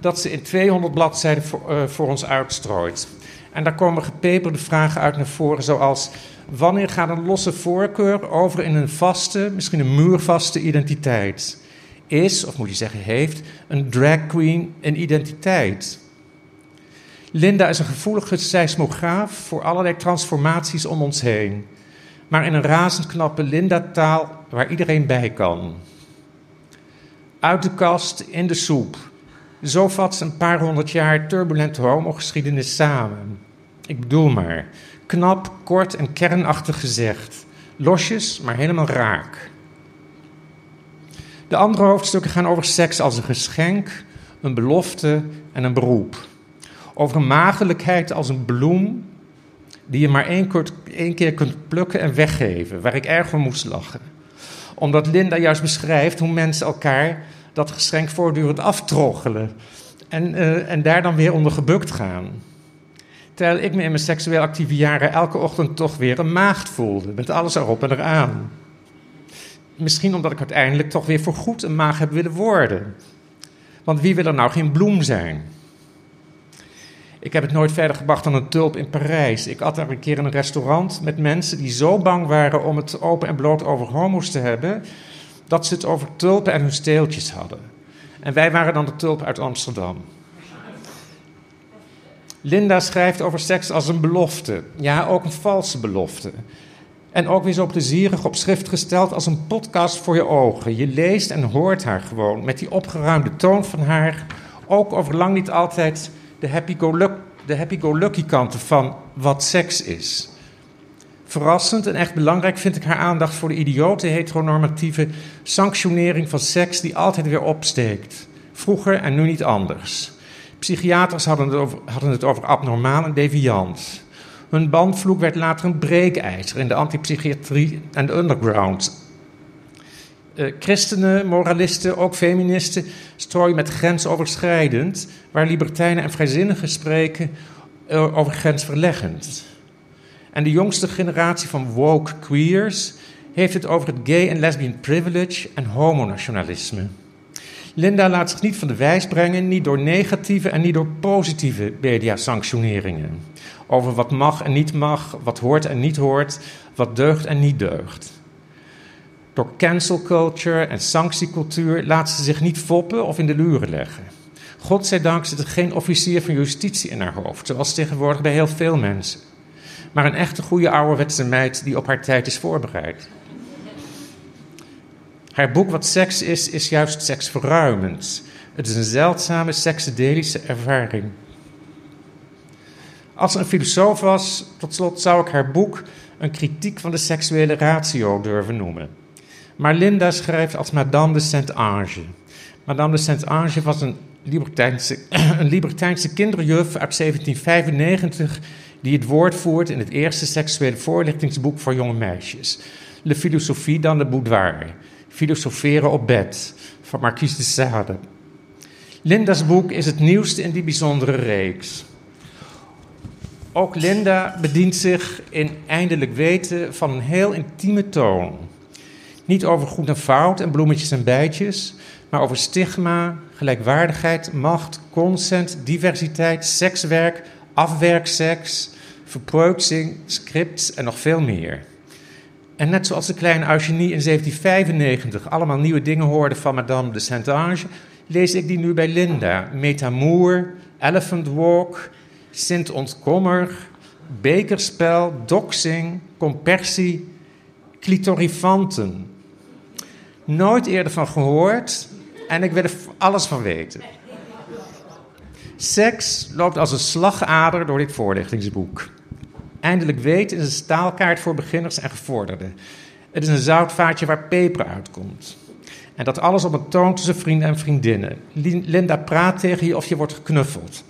dat ze in 200 bladzijden voor, uh, voor ons uitstrooit. En daar komen gepeperde vragen uit naar voren, zoals wanneer gaat een losse voorkeur over in een vaste, misschien een muurvaste identiteit? Is, of moet je zeggen heeft, een drag queen een identiteit? Linda is een gevoelige seismograaf voor allerlei transformaties om ons heen. Maar in een razend knappe Linda-taal waar iedereen bij kan. Uit de kast, in de soep. Zo vat ze een paar honderd jaar turbulente homogeschiedenis samen. Ik bedoel maar, knap, kort en kernachtig gezegd. Losjes, maar helemaal raak. De andere hoofdstukken gaan over seks als een geschenk, een belofte en een beroep. Over maagdelijkheid als een bloem die je maar één, één keer kunt plukken en weggeven, waar ik erg van moest lachen. Omdat Linda juist beschrijft hoe mensen elkaar dat geschenk voortdurend aftroggelen en, uh, en daar dan weer onder gebukt gaan. Terwijl ik me in mijn seksueel actieve jaren elke ochtend toch weer een maagd voelde, met alles erop en eraan. Misschien omdat ik uiteindelijk toch weer voorgoed een maag heb willen worden. Want wie wil er nou geen bloem zijn? Ik heb het nooit verder gebracht dan een tulp in Parijs. Ik at daar een keer in een restaurant met mensen die zo bang waren om het open en bloot over homo's te hebben, dat ze het over tulpen en hun steeltjes hadden. En wij waren dan de tulp uit Amsterdam. Linda schrijft over seks als een belofte. Ja, ook een valse belofte. En ook weer zo plezierig op schrift gesteld als een podcast voor je ogen. Je leest en hoort haar gewoon met die opgeruimde toon van haar. Ook over lang niet altijd de happy-go-lucky happy kanten van wat seks is. Verrassend en echt belangrijk vind ik haar aandacht voor de idiote heteronormatieve sanctionering van seks die altijd weer opsteekt. Vroeger en nu niet anders. Psychiaters hadden het over, hadden het over abnormaal en deviant. Hun bandvloek werd later een breekijzer in de antipsychiatrie en de underground. Uh, christenen, moralisten, ook feministen strooien met grensoverschrijdend, waar libertijnen en vrijzinnigen spreken uh, over grensverleggend. En de jongste generatie van woke queers heeft het over het gay en lesbian privilege en homonationalisme. Linda laat zich niet van de wijs brengen, niet door negatieve en niet door positieve mediasanctioneringen. Over wat mag en niet mag, wat hoort en niet hoort, wat deugt en niet deugt. Door cancel culture en sanctiecultuur laat ze zich niet foppen of in de luren leggen. Godzijdank zit er geen officier van justitie in haar hoofd, zoals tegenwoordig bij heel veel mensen. Maar een echte goede ouderwetse meid die op haar tijd is voorbereid. Haar boek Wat seks is, is juist seksverruimend. Het is een zeldzame seksedelische ervaring. Als ze een filosoof was, tot slot zou ik haar boek een kritiek van de seksuele ratio durven noemen. Maar Linda schrijft als Madame de Saint-Ange. Madame de Saint-Ange was een libertijnse, een libertijnse kinderjuf uit 1795 die het woord voert in het eerste seksuele voorlichtingsboek voor jonge meisjes. Le Philosophie dans le Boudoir. Filosoferen op bed van Marquise de Sade. Linda's boek is het nieuwste in die bijzondere reeks. Ook Linda bedient zich in Eindelijk Weten van een heel intieme toon. Niet over goed en fout en bloemetjes en bijtjes, maar over stigma, gelijkwaardigheid, macht, consent, diversiteit, sekswerk, afwerkseks, verpreutsing, scripts en nog veel meer. En net zoals de kleine Eugenie in 1795 allemaal nieuwe dingen hoorde van Madame de Saint-Ange, lees ik die nu bij Linda. Metamour, Elephant Walk, Sint Ontkommer, Bekerspel, Doxing, Compersie, Clitorifanten. Nooit eerder van gehoord en ik wil er alles van weten. Seks loopt als een slagader door dit voorlichtingsboek. Eindelijk weten is een staalkaart voor beginners en gevorderden. Het is een zoutvaatje waar peper uitkomt. En dat alles op een toon tussen vrienden en vriendinnen. Linda praat tegen je of je wordt geknuffeld.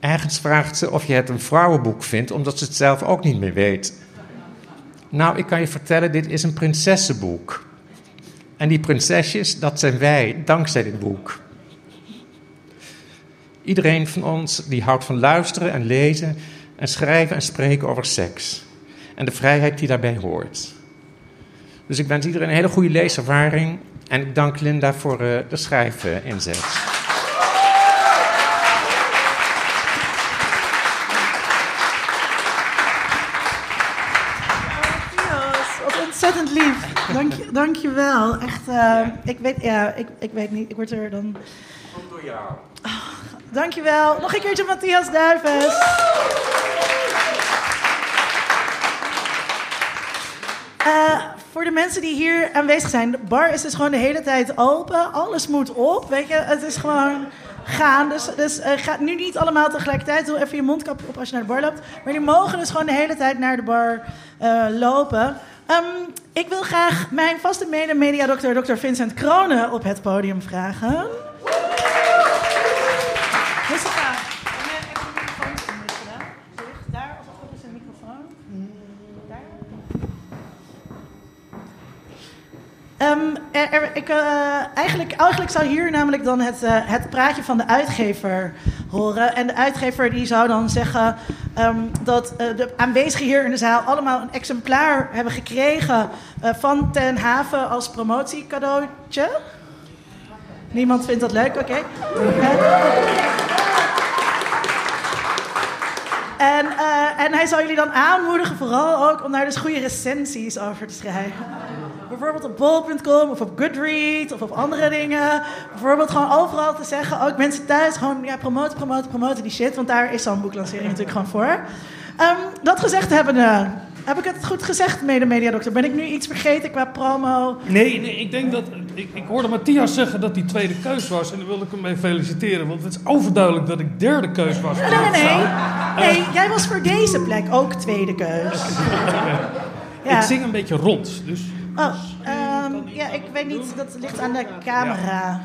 Ergens vraagt ze of je het een vrouwenboek vindt, omdat ze het zelf ook niet meer weet. Nou, ik kan je vertellen, dit is een prinsessenboek. En die prinsesjes, dat zijn wij, dankzij dit boek. Iedereen van ons die houdt van luisteren en lezen en schrijven en spreken over seks. En de vrijheid die daarbij hoort. Dus ik wens iedereen een hele goede leeservaring. En ik dank Linda voor uh, de schrijfinzet. ontzettend lief. Dank je, dank je wel. Echt, uh, ik, weet, ja, ik, ik weet niet, ik word er dan... Komt door jou. Oh, dank je wel. Nog een keertje Matthias Duives. Uh, voor de mensen die hier aanwezig zijn, de bar is dus gewoon de hele tijd open. Alles moet op, weet je. Het is gewoon gaan. Dus, dus uh, ga nu niet allemaal tegelijkertijd. Doe even je mondkap op als je naar de bar loopt. Maar die mogen dus gewoon de hele tijd naar de bar uh, lopen. Um, ik wil graag mijn vaste mede-mediadokter, Dr. Vincent Kronen, op het podium vragen. Hoe Daar of is een microfoon? Daar? Um, ik, uh, eigenlijk, eigenlijk zou hier namelijk dan het, uh, het praatje van de uitgever horen. En de uitgever die zou dan zeggen um, dat uh, de aanwezigen hier in de zaal allemaal een exemplaar hebben gekregen van Ten Haven als promotiecadeautje. Niemand vindt dat leuk, oké. En, uh, en hij zou jullie dan aanmoedigen, vooral ook, om daar dus goede recensies over te schrijven. Bijvoorbeeld op bol.com of op Goodreads of op andere dingen. Bijvoorbeeld gewoon overal te zeggen, ook mensen thuis, gewoon ja, promoten, promoten, promoten die shit. Want daar is zo'n boeklancering natuurlijk gewoon voor. Um, dat gezegd hebbende, heb ik het goed gezegd, mede mediadokter? Ben ik nu iets vergeten qua promo? Nee, nee ik denk dat. Ik, ik hoorde Matthias zeggen dat hij tweede keus was. En daar wil ik hem mee feliciteren. Want het is overduidelijk dat ik derde keus was. Nee, nee, nee. Nee, jij was voor deze plek ook tweede keus. ja. Ik zing een beetje rond. Dus. Oh, um, ja, ik weet niet. Dat ligt aan de camera. Ja.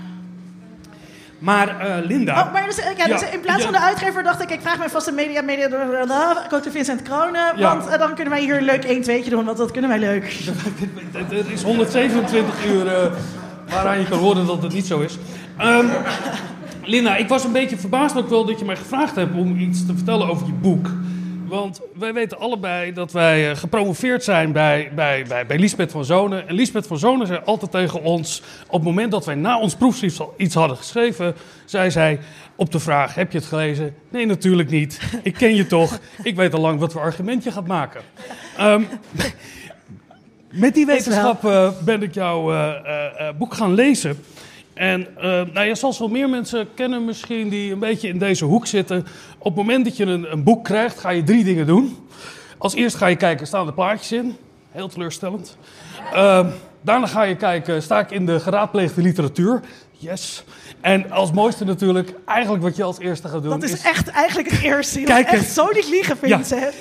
Maar uh, Linda. Oh, maar dus, ja, dus in plaats van de uitgever dacht ik, ik vraag mijn vaste media, media, coach Vincent Kronen. Want uh, dan kunnen wij hier een leuk 1 2 doen, want dat kunnen wij leuk. Het is 127 uur uh, waaraan je kan horen dat het niet zo is. Um, Linda, ik was een beetje verbaasd ook wel dat je mij gevraagd hebt om iets te vertellen over je boek. Want wij weten allebei dat wij eh, gepromoveerd zijn bij, bij, bij, bij Lisbeth van Zonen. En Lisbeth van Zonen zei altijd tegen ons, op het moment dat wij na ons proefschrift iets hadden geschreven, zei zij op de vraag, heb je het gelezen? Nee, natuurlijk niet. Ik ken je toch. Ik weet al lang wat voor argument je gaat maken. Ehm, met die wetenschap eh, ben ik jouw eh, boek gaan lezen. En eh, nou, zal wel meer mensen kennen misschien die een beetje in deze hoek zitten. Op het moment dat je een, een boek krijgt, ga je drie dingen doen. Als eerst ga je kijken, staan er plaatjes in? Heel teleurstellend. Ehm, daarna ga je kijken, sta ik in de geraadpleegde literatuur? Yes. En als mooiste natuurlijk, eigenlijk wat je als eerste gaat doen... Dat is echt eigenlijk het eerste. Je Kijken. echt zo niet liegen, Ja. Vincent.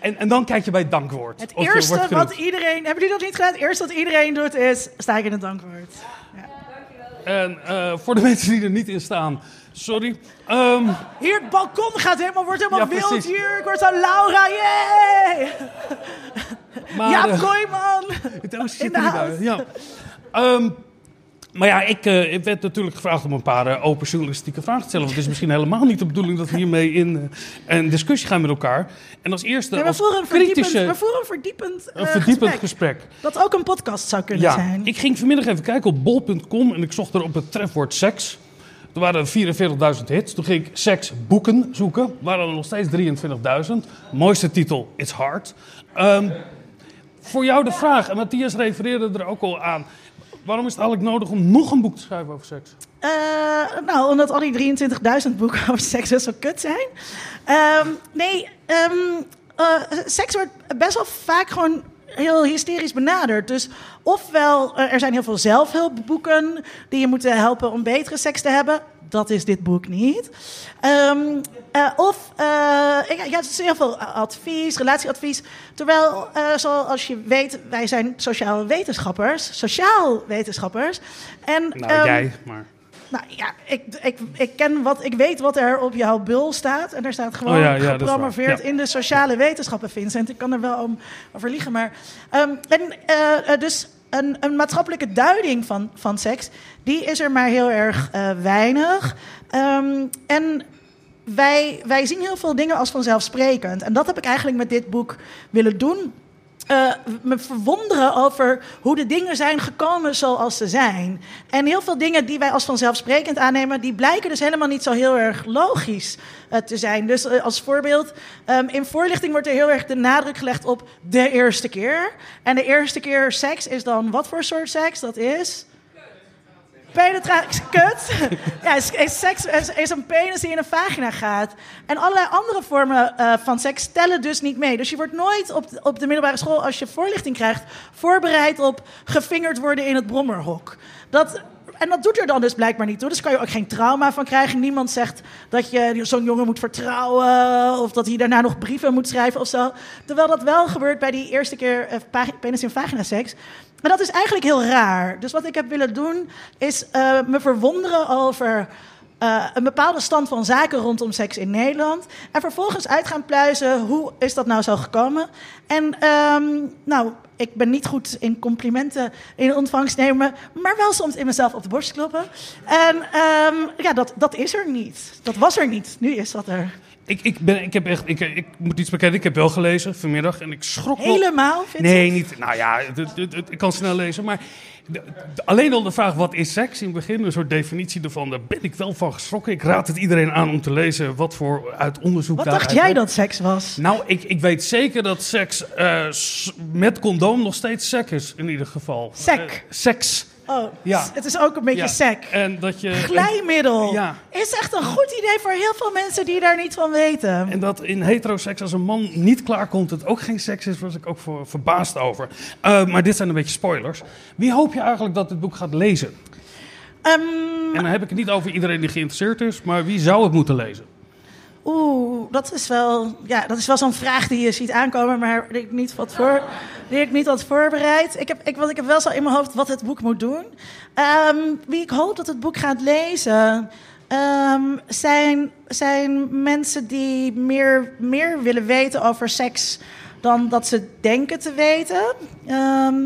En, en dan kijk je bij het dankwoord. Het eerste wat iedereen... Hebben jullie dat niet gedaan? Het eerste wat iedereen doet is... Sta ik in het dankwoord. En eh, voor de mensen die er niet in staan, sorry. Ehm, Hier, het balkon gaat helemaal, wordt helemaal Ja, wild precies. hier. Ik word zo Laura, yay! maar, Ja, eh, Kooijman. Het oh, zit In de house. Ja. Ehm, maar ja, ik, eh, ik werd natuurlijk gevraagd om een paar eh, open journalistieke vragen te stellen. Want het is misschien helemaal niet de bedoeling dat we hiermee in eh, een discussie gaan met elkaar. En als eerste, we, voeren een kritische, we voeren een verdiepend, een verdiepend gesprek. gesprek. Dat ook een podcast zou kunnen Ja, zijn. ik ging vanmiddag even kijken op bol.com en ik zocht er op het trefwoord seks. Er waren 44.000 hits. Toen ging ik seks boeken zoeken. Er waren er nog steeds 23.000. Mooiste titel, It's Hard. Ehm, voor jou de vraag, en Matthias refereerde er ook al aan. Waarom is het eigenlijk nodig om nog een boek te schrijven over seks? Eh, nou, omdat al die 23.000 boeken over seks best wel kut zijn. Ehm, nee, ehm, eh, seks wordt best wel vaak gewoon heel hysterisch benaderd. Dus ofwel, eh, er zijn heel veel zelfhulpboeken die je moeten helpen om betere seks te hebben. Dat is dit boek niet. Ehm, eh, of, eh, ja, ja, het is heel veel advies, relatieadvies. Terwijl, eh, zoals je weet, wij zijn sociaal wetenschappers. Sociaal wetenschappers. En, Nou, ehm, jij, maar... nou ja, ik, ik, ik, ken wat, ik weet wat er op jouw bul staat. En daar staat gewoon Oh ja, ja, gepromoveerd in de sociale wetenschappen, Vincent. Ik kan er wel om over liegen. Maar, ehm, en, eh, eh, dus een, een maatschappelijke duiding van, van seks, die is er maar heel erg eh, weinig. Ehm, en wij, wij zien heel veel dingen als vanzelfsprekend. En dat heb ik eigenlijk met dit boek willen doen. Eh, me verwonderen over hoe de dingen zijn gekomen zoals ze zijn. En heel veel dingen die wij als vanzelfsprekend aannemen, die blijken dus helemaal niet zo heel erg logisch eh, te zijn. Dus eh, als voorbeeld, ehm, in voorlichting wordt er heel erg de nadruk gelegd op de eerste keer. En de eerste keer seks is dan wat voor soort seks? Dat is. Penetratie, kut. ja, is, is seks is, is een penis die in een vagina gaat. En allerlei andere vormen eh, van seks tellen dus niet mee. Dus je wordt nooit op de, op de middelbare school, als je voorlichting krijgt, voorbereid op gefingerd worden in het brommerhok. Dat, en dat doet er dan dus blijkbaar niet toe. Dus kan je ook geen trauma van krijgen. Niemand zegt dat je zo'n jongen moet vertrouwen. Of dat hij daarna nog brieven moet schrijven of zo. Terwijl dat wel gebeurt bij die eerste keer eh, penis in vagina seks. Maar dat is eigenlijk heel raar. Dus wat ik heb willen doen, is eh, me verwonderen over eh, een bepaalde stand van zaken rondom seks in Nederland. En vervolgens uit gaan pluizen, hoe is dat nou zo gekomen? En ehm, nou, ik ben niet goed in complimenten in ontvangst nemen, maar wel soms in mezelf op de borst kloppen. En ehm, ja, dat, dat is er niet. Dat was er niet. Nu is dat er. Ik, ik, ben, ik heb echt, ik, ik moet iets bekennen, ik heb wel gelezen vanmiddag en ik schrok. Helemaal, Nee, niet. Nou ja, het- het- het- ik kan snel lezen. Maar de- de- alleen al de vraag wat is seks in het begin, een soort definitie ervan, daar ben ik wel van geschrokken. Ik raad het iedereen aan om te lezen wat voor uit onderzoek Wat dacht jij dat seks was? Nou, ik, ik weet zeker dat seks eh, met condoom nog steeds sec is, in ieder geval. Sec. Eh, seks. Oh, Ja. het is ook een beetje Ja. sec. En dat je. Glijmiddel. Ja. Is echt een goed idee voor heel veel mensen die daar niet van weten. En dat in heteroseks als een man niet klaarkomt, het ook geen seks is, was ik ook voor, verbaasd over. Eh, maar dit zijn een beetje spoilers. Wie hoop je eigenlijk dat dit boek gaat lezen? Ehm, En dan heb ik het niet over iedereen die geïnteresseerd is, maar wie zou het moeten lezen? Oeh, dat is wel, ja, dat is wel zo'n vraag die je ziet aankomen, maar die ik niet had, voor, die ik niet had voorbereid. Ik heb, ik, want ik heb wel zo in mijn hoofd wat het boek moet doen. Ehm, wie ik hoop dat het boek gaat lezen, ehm, zijn, zijn mensen die meer, meer willen weten over seks dan dat ze denken te weten. Ehm,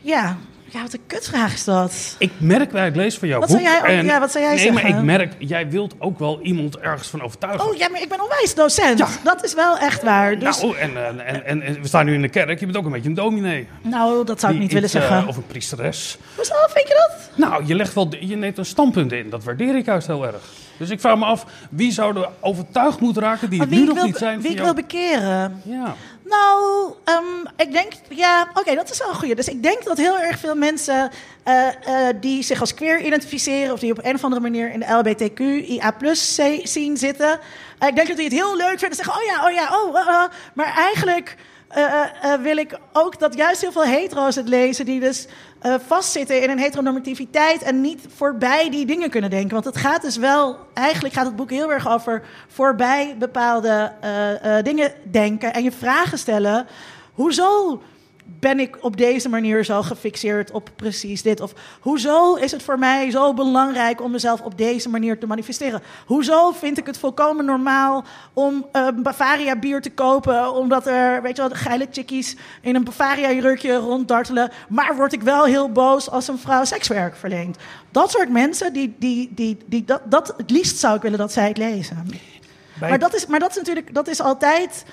ja, Ja, wat een kutvraag is dat. Ik merk bij het lezen van jouw Wat boek... zou jij ook- en- ja, wat zou jij nee, zeggen? maar ik merk, jij wilt ook wel iemand ergens van overtuigen. Oh ja, maar ik ben onwijs docent. Ja. Dat is wel echt waar. Dus, Nou, en, en, en, we staan nu in de kerk. Je bent ook een beetje een dominee. nou, dat zou ik niet willen iets, eh, zeggen. of een priesteres. Hoezo, vind je dat? Nou, je, legt wel, je neemt een standpunt in. Dat waardeer ik juist heel erg. Dus ik vraag me af, wie zou er overtuigd moeten raken die het nu ik nog wil, niet zijn wie ik jou? wil bekeren. Ja. Nou, ehm, ik denk, ja, oké, dat is wel een goeie. Dus ik denk dat heel erg veel mensen eh, eh, die zich als queer identificeren... of die op een of andere manier in de LBTQIA zien zitten... eh, ik denk dat die het heel leuk vinden en zeggen, oh ja, oh ja, oh, eh, eh. Maar eigenlijk eh, eh, eh, wil ik ook dat juist heel veel hetero's het lezen... die dus vastzitten in een heteronormativiteit... en niet voorbij die dingen kunnen denken. Want het gaat dus wel, eigenlijk gaat het boek heel erg over... voorbij bepaalde dingen denken en je vragen stellen. Hoezo ben ik op deze manier zo gefixeerd op precies dit? Of hoezo is het voor mij zo belangrijk om mezelf op deze manier te manifesteren? Hoezo vind ik het volkomen normaal om een Bavaria bier te kopen, omdat er, weet je wel, geile chickies in een Bavaria jurkje ronddartelen, maar word ik wel heel boos als een vrouw sekswerk verleent? Dat soort mensen, die, die, die, die, dat, dat, het liefst zou ik willen dat zij het lezen. Bij- Maar dat is, maar dat is natuurlijk dat is altijd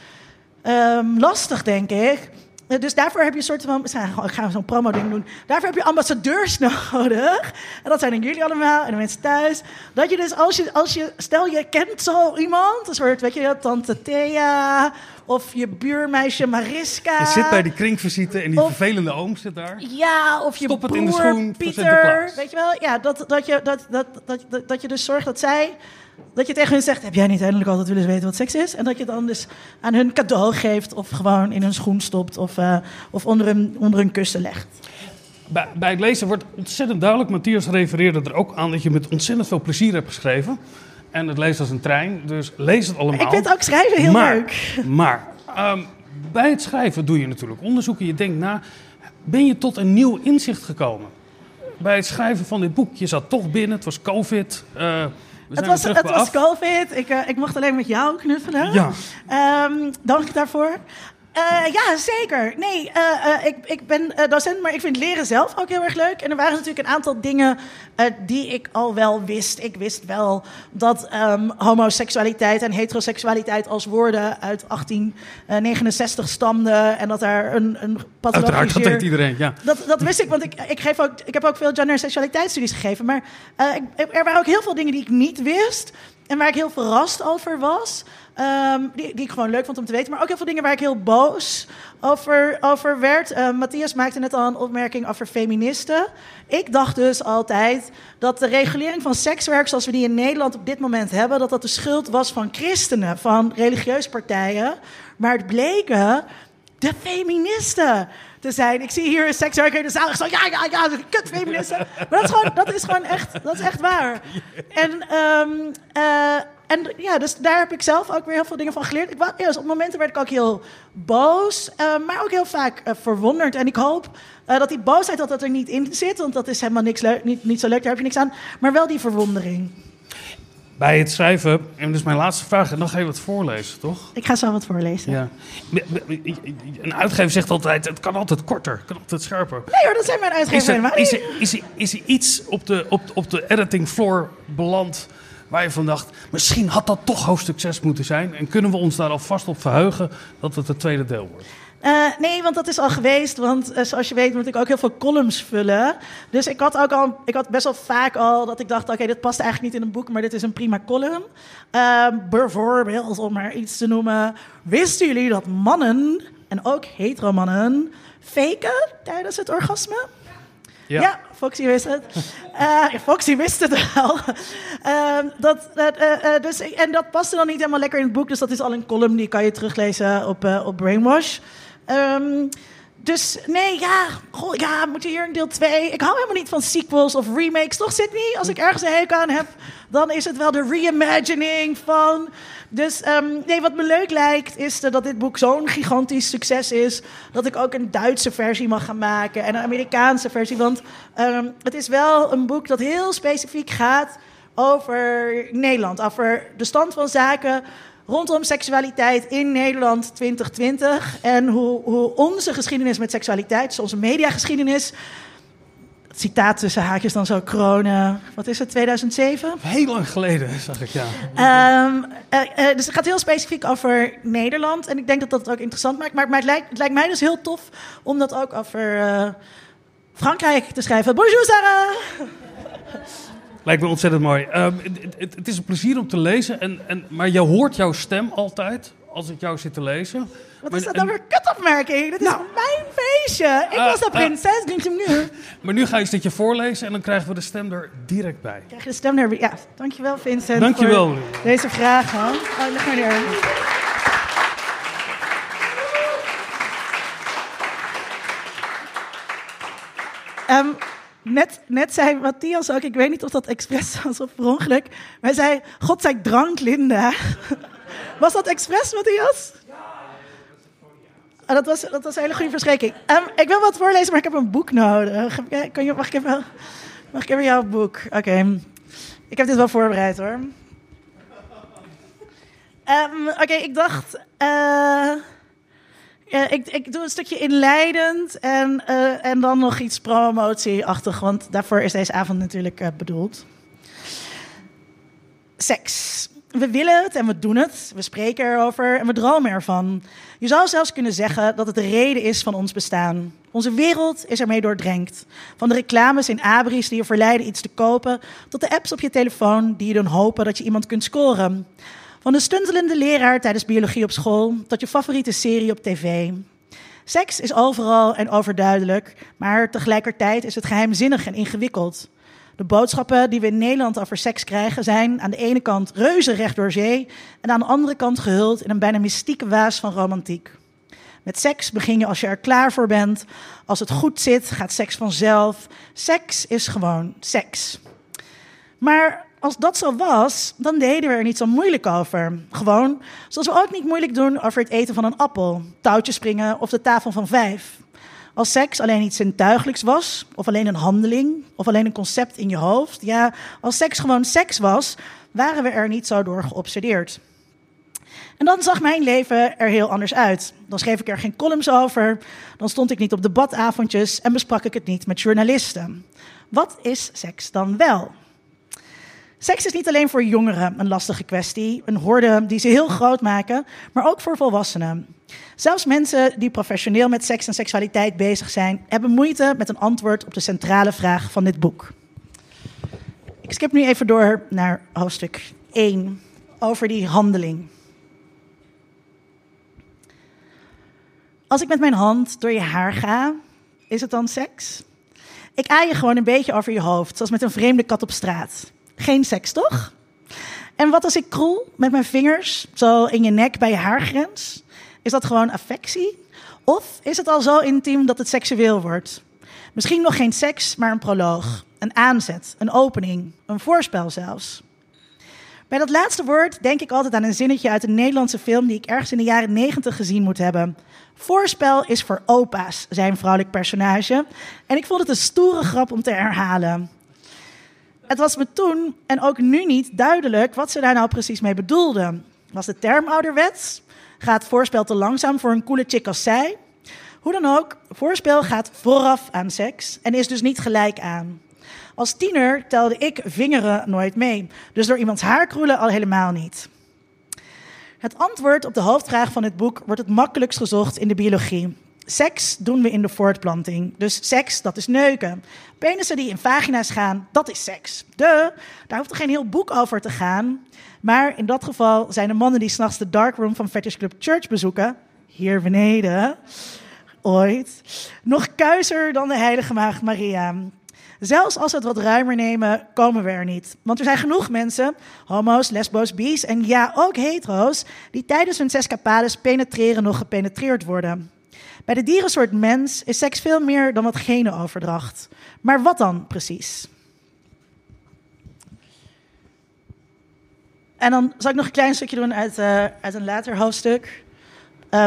ehm, lastig, denk ik. Dus daarvoor heb je een soort van. Ik ga zo'n promo-ding doen. Daarvoor heb je ambassadeurs nodig. En dat zijn dan jullie allemaal en de mensen thuis. Dat je dus, als je, als je. Stel je kent zo iemand. Een soort, weet je, tante Thea. Of je buurmeisje Mariska. Je zit bij die kringvisite en die Of- vervelende oom zit daar. Ja, of je Stop het in de schoen Pieter. Weet je wel? Ja, dat, dat, je, dat, dat, dat, dat, dat je dus zorgt dat zij... Dat je tegen hun zegt, heb jij niet eindelijk altijd willen weten wat seks is? En dat je dan dus aan hun cadeau geeft... of gewoon in hun schoen stopt of, eh, of onder, hun, onder hun kussen legt. Bij, bij het lezen wordt ontzettend duidelijk. Matthias refereerde er ook aan dat je met ontzettend veel plezier hebt geschreven. En het leest als een trein, dus lees het allemaal. Ik vind ook schrijven heel maar, leuk. Maar ehm, bij het schrijven doe je natuurlijk onderzoeken. Je denkt na, ben je tot een nieuw inzicht gekomen? Bij het schrijven van dit boek, je zat toch binnen, het was covid. eh, Het was, het was. COVID. Ik, eh, ik mocht alleen met jou knuffelen. Ja. Ehm, dank daarvoor. Eh, ja, zeker. Nee, eh, eh, ik, ik ben docent, maar ik vind leren zelf ook heel erg leuk. En er waren natuurlijk een aantal dingen die ik al wel wist. Ik wist wel dat ehm, homoseksualiteit en heteroseksualiteit als woorden uit 1869 stamden. En dat daar een, een Uiteraard, dat weet iedereen, ja. Dat, dat wist ik, want ik, ik, geef ook, ik heb ook veel gender- en seksualiteitsstudies gegeven. Maar ik- er waren ook heel veel dingen die ik niet wist. En waar ik heel verrast over was. Ehm, die, die ik gewoon leuk vond om te weten. Maar ook heel veel dingen waar ik heel boos over, over werd. Eh, Matthias maakte net al een opmerking over feministen. Ik dacht dus altijd dat de regulering van sekswerk zoals we die in Nederland op dit moment hebben... dat dat de schuld was van christenen, van religieuze partijen. Maar het bleken de feministen te zijn. Ik zie hier een sekswerker in de zaal. Ik zo, ja, ja, ja, kut feministen. Maar dat is gewoon, dat is gewoon echt, dat is echt waar. En, ehm, eh, en ja, dus daar heb ik zelf ook weer heel veel dingen van geleerd. Ik, dus op momenten werd ik ook heel boos, eh, maar ook heel vaak eh, verwonderd. En ik hoop eh, dat die boosheid dat dat er niet in zit, want dat is helemaal niks niet, niet zo leuk, daar heb je niks aan. Maar wel die verwondering. Bij het schrijven, en dat is mijn laatste vraag, en dan ga je wat voorlezen, toch? Ik ga zo wat voorlezen. Ja. Een uitgever zegt altijd, het kan altijd korter, het kan altijd scherper. Nee hoor, dat zijn mijn uitgevers er, helemaal is, is, is er iets op de, op, op de editing floor beland waar je van dacht, misschien had dat toch hoofdstuk 6 moeten zijn? En kunnen we ons daar alvast op verheugen dat het het tweede deel wordt? Eh, nee, want dat is al geweest. Want eh, zoals je weet moet ik ook heel veel columns vullen. Dus ik had ook al, ik had best wel vaak al dat ik dacht: oké, dit past eigenlijk niet in een boek, maar dit is een prima column. Ehm, bijvoorbeeld, om maar iets te noemen. Wisten jullie dat mannen, en ook heteromannen, faken tijdens het orgasme? Ja, Foxy wist het. Eh, Foxy wist het wel. Ehm, dat, dus, en dat paste dan niet helemaal lekker in het boek. Dus dat is al een column die kan je teruglezen op, op Brainwash. Ehm, dus nee, ja, goh, ja, moet hier een deel 2? Ik hou helemaal niet van sequels of remakes. Toch, Sydney? Als ik ergens een hekel aan heb, dan is het wel de reimagining van... Dus ehm, nee, wat me leuk lijkt, is dat dit boek zo'n gigantisch succes is... dat ik ook een Duitse versie mag gaan maken en een Amerikaanse versie. Want ehm, het is wel een boek dat heel specifiek gaat over Nederland. Over de stand van zaken rondom seksualiteit in Nederland 2020. En hoe, hoe onze geschiedenis met seksualiteit, dus onze mediageschiedenis citaat tussen haakjes dan zo kronen. Wat is het, 2007? Heel lang geleden, zag ik, ja. Ehm, eh, eh, dus het gaat heel specifiek over Nederland. En ik denk dat dat het ook interessant maakt. Maar, maar het, lijkt, het lijkt mij dus heel tof om dat ook over eh, Frankrijk te schrijven. Bonjour Sarah! Lijkt me ontzettend mooi. Ehm, het, het- het is een plezier om te lezen, en, en, maar je hoort jouw stem altijd als ik jou zit te lezen. Wat Maar- is dat nou weer kutopmerking? Dit is Nou. mijn feestje. Ik Ah, was de ah. prinses, niet nu. Maar nu ga je eens dit je voorlezen en dan krijgen we de stem er direct bij. Krijg je de stem er? Ja, dankjewel Vincent Dankjewel. voor deze vragen. Oh, leg maar neer. Ehm, net, net zei Matthias ook, ik weet niet of dat expres was of per ongeluk, maar hij zei, God zij drank Linda. Was dat expres, Matthias? Oh, dat, was, dat was een hele goede verschriking. Ehm, ik wil wat voorlezen, maar ik heb een boek nodig. Jij- Kan je, mag, ik even, mag ik even jouw boek? Oké. Ik heb dit wel voorbereid hoor. Ehm, Oké, ik dacht. eh, ja, ik, ik doe een stukje inleidend en, eh, en dan nog iets promotieachtig, want daarvoor is deze avond natuurlijk eh, bedoeld. Seks. We willen het en we doen het. We spreken erover en we dromen ervan. Je zou zelfs kunnen zeggen dat het de reden is van ons bestaan. Onze wereld is ermee doordrenkt. Van de reclames in abris die je verleiden iets te kopen, tot de apps op je telefoon die je doen hopen dat je iemand kunt scoren. Van de stuntelende leraar tijdens biologie op school tot je favoriete serie op tv. Seks is overal en overduidelijk, maar tegelijkertijd is het geheimzinnig en ingewikkeld. De boodschappen die we in Nederland over seks krijgen zijn aan de ene kant reuze recht door zee en aan de andere kant gehuld in een bijna mystieke waas van romantiek. Met seks begin je als je er klaar voor bent. Als het goed zit, gaat seks vanzelf. Seks is gewoon seks. Maar als dat zo was, dan deden we er niet zo moeilijk over. Gewoon zoals we ook niet moeilijk doen over het eten van een appel, touwtjes springen of de tafel van vijf. Als seks alleen iets zintuigelijks was, of alleen een handeling, of alleen een concept in je hoofd. Ja, als seks gewoon seks was, waren we er niet zo door geobsedeerd. En dan zag mijn leven er heel anders uit. Dan schreef ik er geen columns over, dan stond ik niet op debatavondjes en besprak ik het niet met journalisten. Wat is seks dan wel? Seks is niet alleen voor jongeren een lastige kwestie, een horde die ze heel groot maken, maar ook voor volwassenen. Zelfs mensen die professioneel met seks en seksualiteit bezig zijn, hebben moeite met een antwoord op de centrale vraag van dit boek. Ik skip nu even door naar hoofdstuk 1 over die handeling. Als ik met mijn hand door je haar ga, is het dan seks? Ik aai je gewoon een beetje over je hoofd, zoals met een vreemde kat op straat. Geen seks, toch? En wat als ik kroel met mijn vingers, zo in je nek bij je haargrens? Is dat gewoon affectie? Of is het al zo intiem dat het seksueel wordt? Misschien nog geen seks, maar een proloog, een aanzet, een opening, een voorspel zelfs. Bij dat laatste woord denk ik altijd aan een zinnetje uit een Nederlandse film die ik ergens in de jaren negentig gezien moet hebben. Voorspel is voor opa's, zei een vrouwelijk personage. En ik vond het een stoere grap om te herhalen. Het was me toen en ook nu niet duidelijk wat ze daar nou precies mee bedoelden. Was de term ouderwets? Gaat voorspel te langzaam voor een coole chick als zij? Hoe dan ook, voorspel gaat vooraf aan seks en is dus niet gelijk aan. Als tiener telde ik vingeren nooit mee, dus door iemands haar kroelen al helemaal niet. Het antwoord op de hoofdvraag van het boek wordt het makkelijkst gezocht in de biologie. Seks doen we in de voortplanting. Dus seks, dat is neuken. Penissen die in vagina's gaan, dat is seks. De, daar hoeft er geen heel boek over te gaan. Maar in dat geval zijn de mannen die s'nachts de darkroom van Fetish Club Church bezoeken, hier beneden, ooit, nog kuiser dan de heilige maagd Maria. Zelfs als we het wat ruimer nemen, komen we er niet. Want er zijn genoeg mensen, homo's, lesbo's, bi's en ja, ook hetero's, die tijdens hun escapades penetreren nog gepenetreerd worden. Bij de dierensoort mens is seks veel meer dan wat genenoverdracht. Maar wat dan precies? En dan zal ik nog een klein stukje doen uit, eh, uit een later hoofdstuk. eh,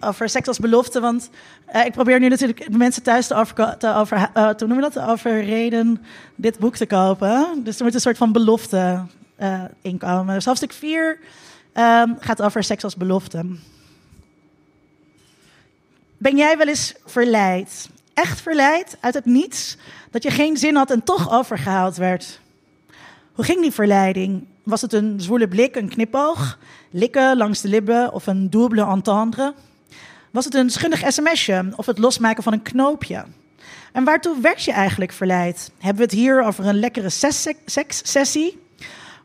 over seks als belofte. Want eh, ik probeer nu natuurlijk de mensen thuis te, over, te, over, te, dat, overreden dit boek te kopen. Dus er moet een soort van belofte inkomen. Dus hoofdstuk 4 ehm, gaat over seks als belofte. Ben jij wel eens verleid? echt verleid uit het niets, dat je geen zin had en toch overgehaald werd? Hoe ging die verleiding? Was het een zwoele blik, een knipoog, likken langs de lippen of een double entendre? Was het een schunnig sms'je of het losmaken van een knoopje? En waartoe werd je eigenlijk verleid? Hebben we het hier over een lekkere sekssessie?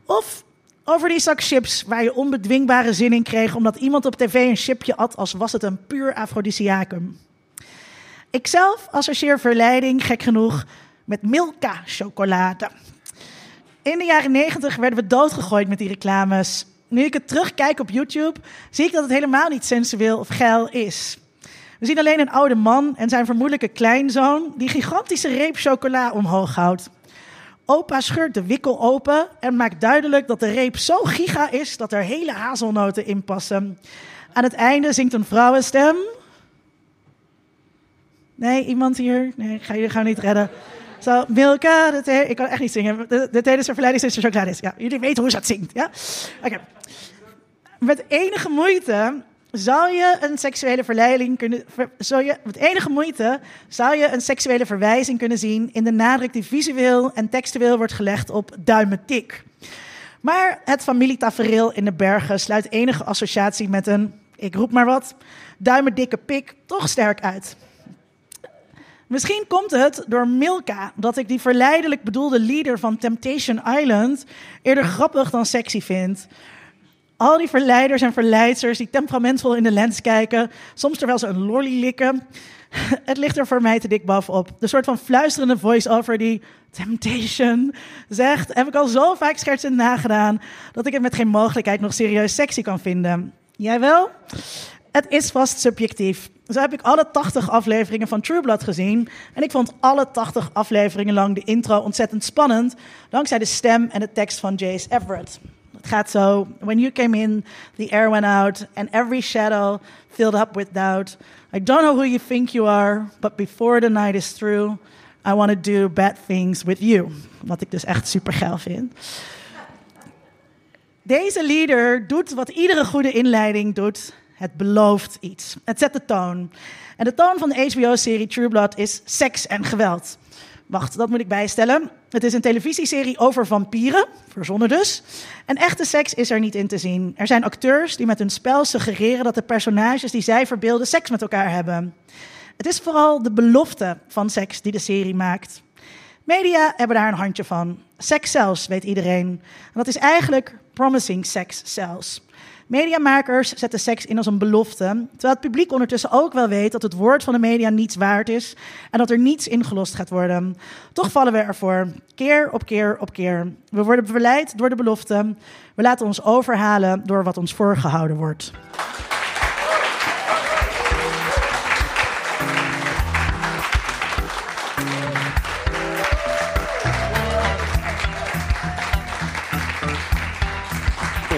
Of over die zak chips waar je onbedwingbare zin in kreeg omdat iemand op tv een chipje at als was het een puur afrodisiacum? Ikzelf associeer verleiding, gek genoeg, met Milka chocolade. In de jaren negentig werden we doodgegooid met die reclames. Nu ik het terugkijk op YouTube, zie ik dat het helemaal niet sensueel of geil is. We zien alleen een oude man en zijn vermoedelijke kleinzoon die gigantische reep chocola omhoog houdt. Opa scheurt de wikkel open en maakt duidelijk dat de reep zo giga is dat er hele hazelnoten in passen. Aan het einde zingt een vrouwenstem. Nee, iemand hier? Nee, ga je gaan niet redden. Zo, Milka, ik kan echt niet zingen. De, de is er verleiding is chocolade is. Ja, jullie weten hoe ze het zingt. Ja? Oké. Met enige moeite zou je een seksuele verleiding kunnen. Zou je, met enige moeite zou je een seksuele verwijzing kunnen zien in de nadruk die visueel en textueel wordt gelegd op duimetik. Maar het familietafereel in de bergen sluit enige associatie met een, ik roep maar wat, duimendikke pik toch sterk uit. Misschien komt het door Milka dat ik die verleidelijk bedoelde leader van Temptation Island eerder grappig dan sexy vind. Al die verleiders en verleidsters die temperamentvol in de lens kijken, soms terwijl ze een lolly likken. Het ligt er voor mij te dik bovenop. De soort van fluisterende voice-over die Temptation zegt, heb ik al zo vaak schertsend nagedaan dat ik het met geen mogelijkheid nog serieus sexy kan vinden. Jij wel? Het is vast subjectief. Zo heb ik alle 80 afleveringen van True Blood gezien. En ik vond alle 80 afleveringen lang de intro ontzettend spannend. Dankzij de stem en de tekst van Jace Everett. Het gaat zo. When you came in, the air went out. And every shadow filled up with doubt. I don't know who you think you are. But before the night is through. I want to do bad things with you. Wat ik dus echt super geil vind. Deze leader doet wat iedere goede inleiding doet. Het belooft iets. Het zet de toon. En de toon van de HBO-serie True Blood is seks en geweld. Wacht, dat moet ik bijstellen. Het is een televisieserie over vampieren, verzonnen dus. En echte seks is er niet in te zien. Er zijn acteurs die met hun spel suggereren dat de personages die zij verbeelden seks met elkaar hebben. Het is vooral de belofte van seks die de serie maakt. Media hebben daar een handje van. Seks zelfs, weet iedereen. En dat is eigenlijk promising sex zelfs. Mediamakers zetten seks in als een belofte, terwijl het publiek ondertussen ook wel weet dat het woord van de media niets waard is en dat er niets ingelost gaat worden. Toch vallen we ervoor, keer op keer op keer. We worden verleid door de belofte. We laten ons overhalen door wat ons voorgehouden wordt.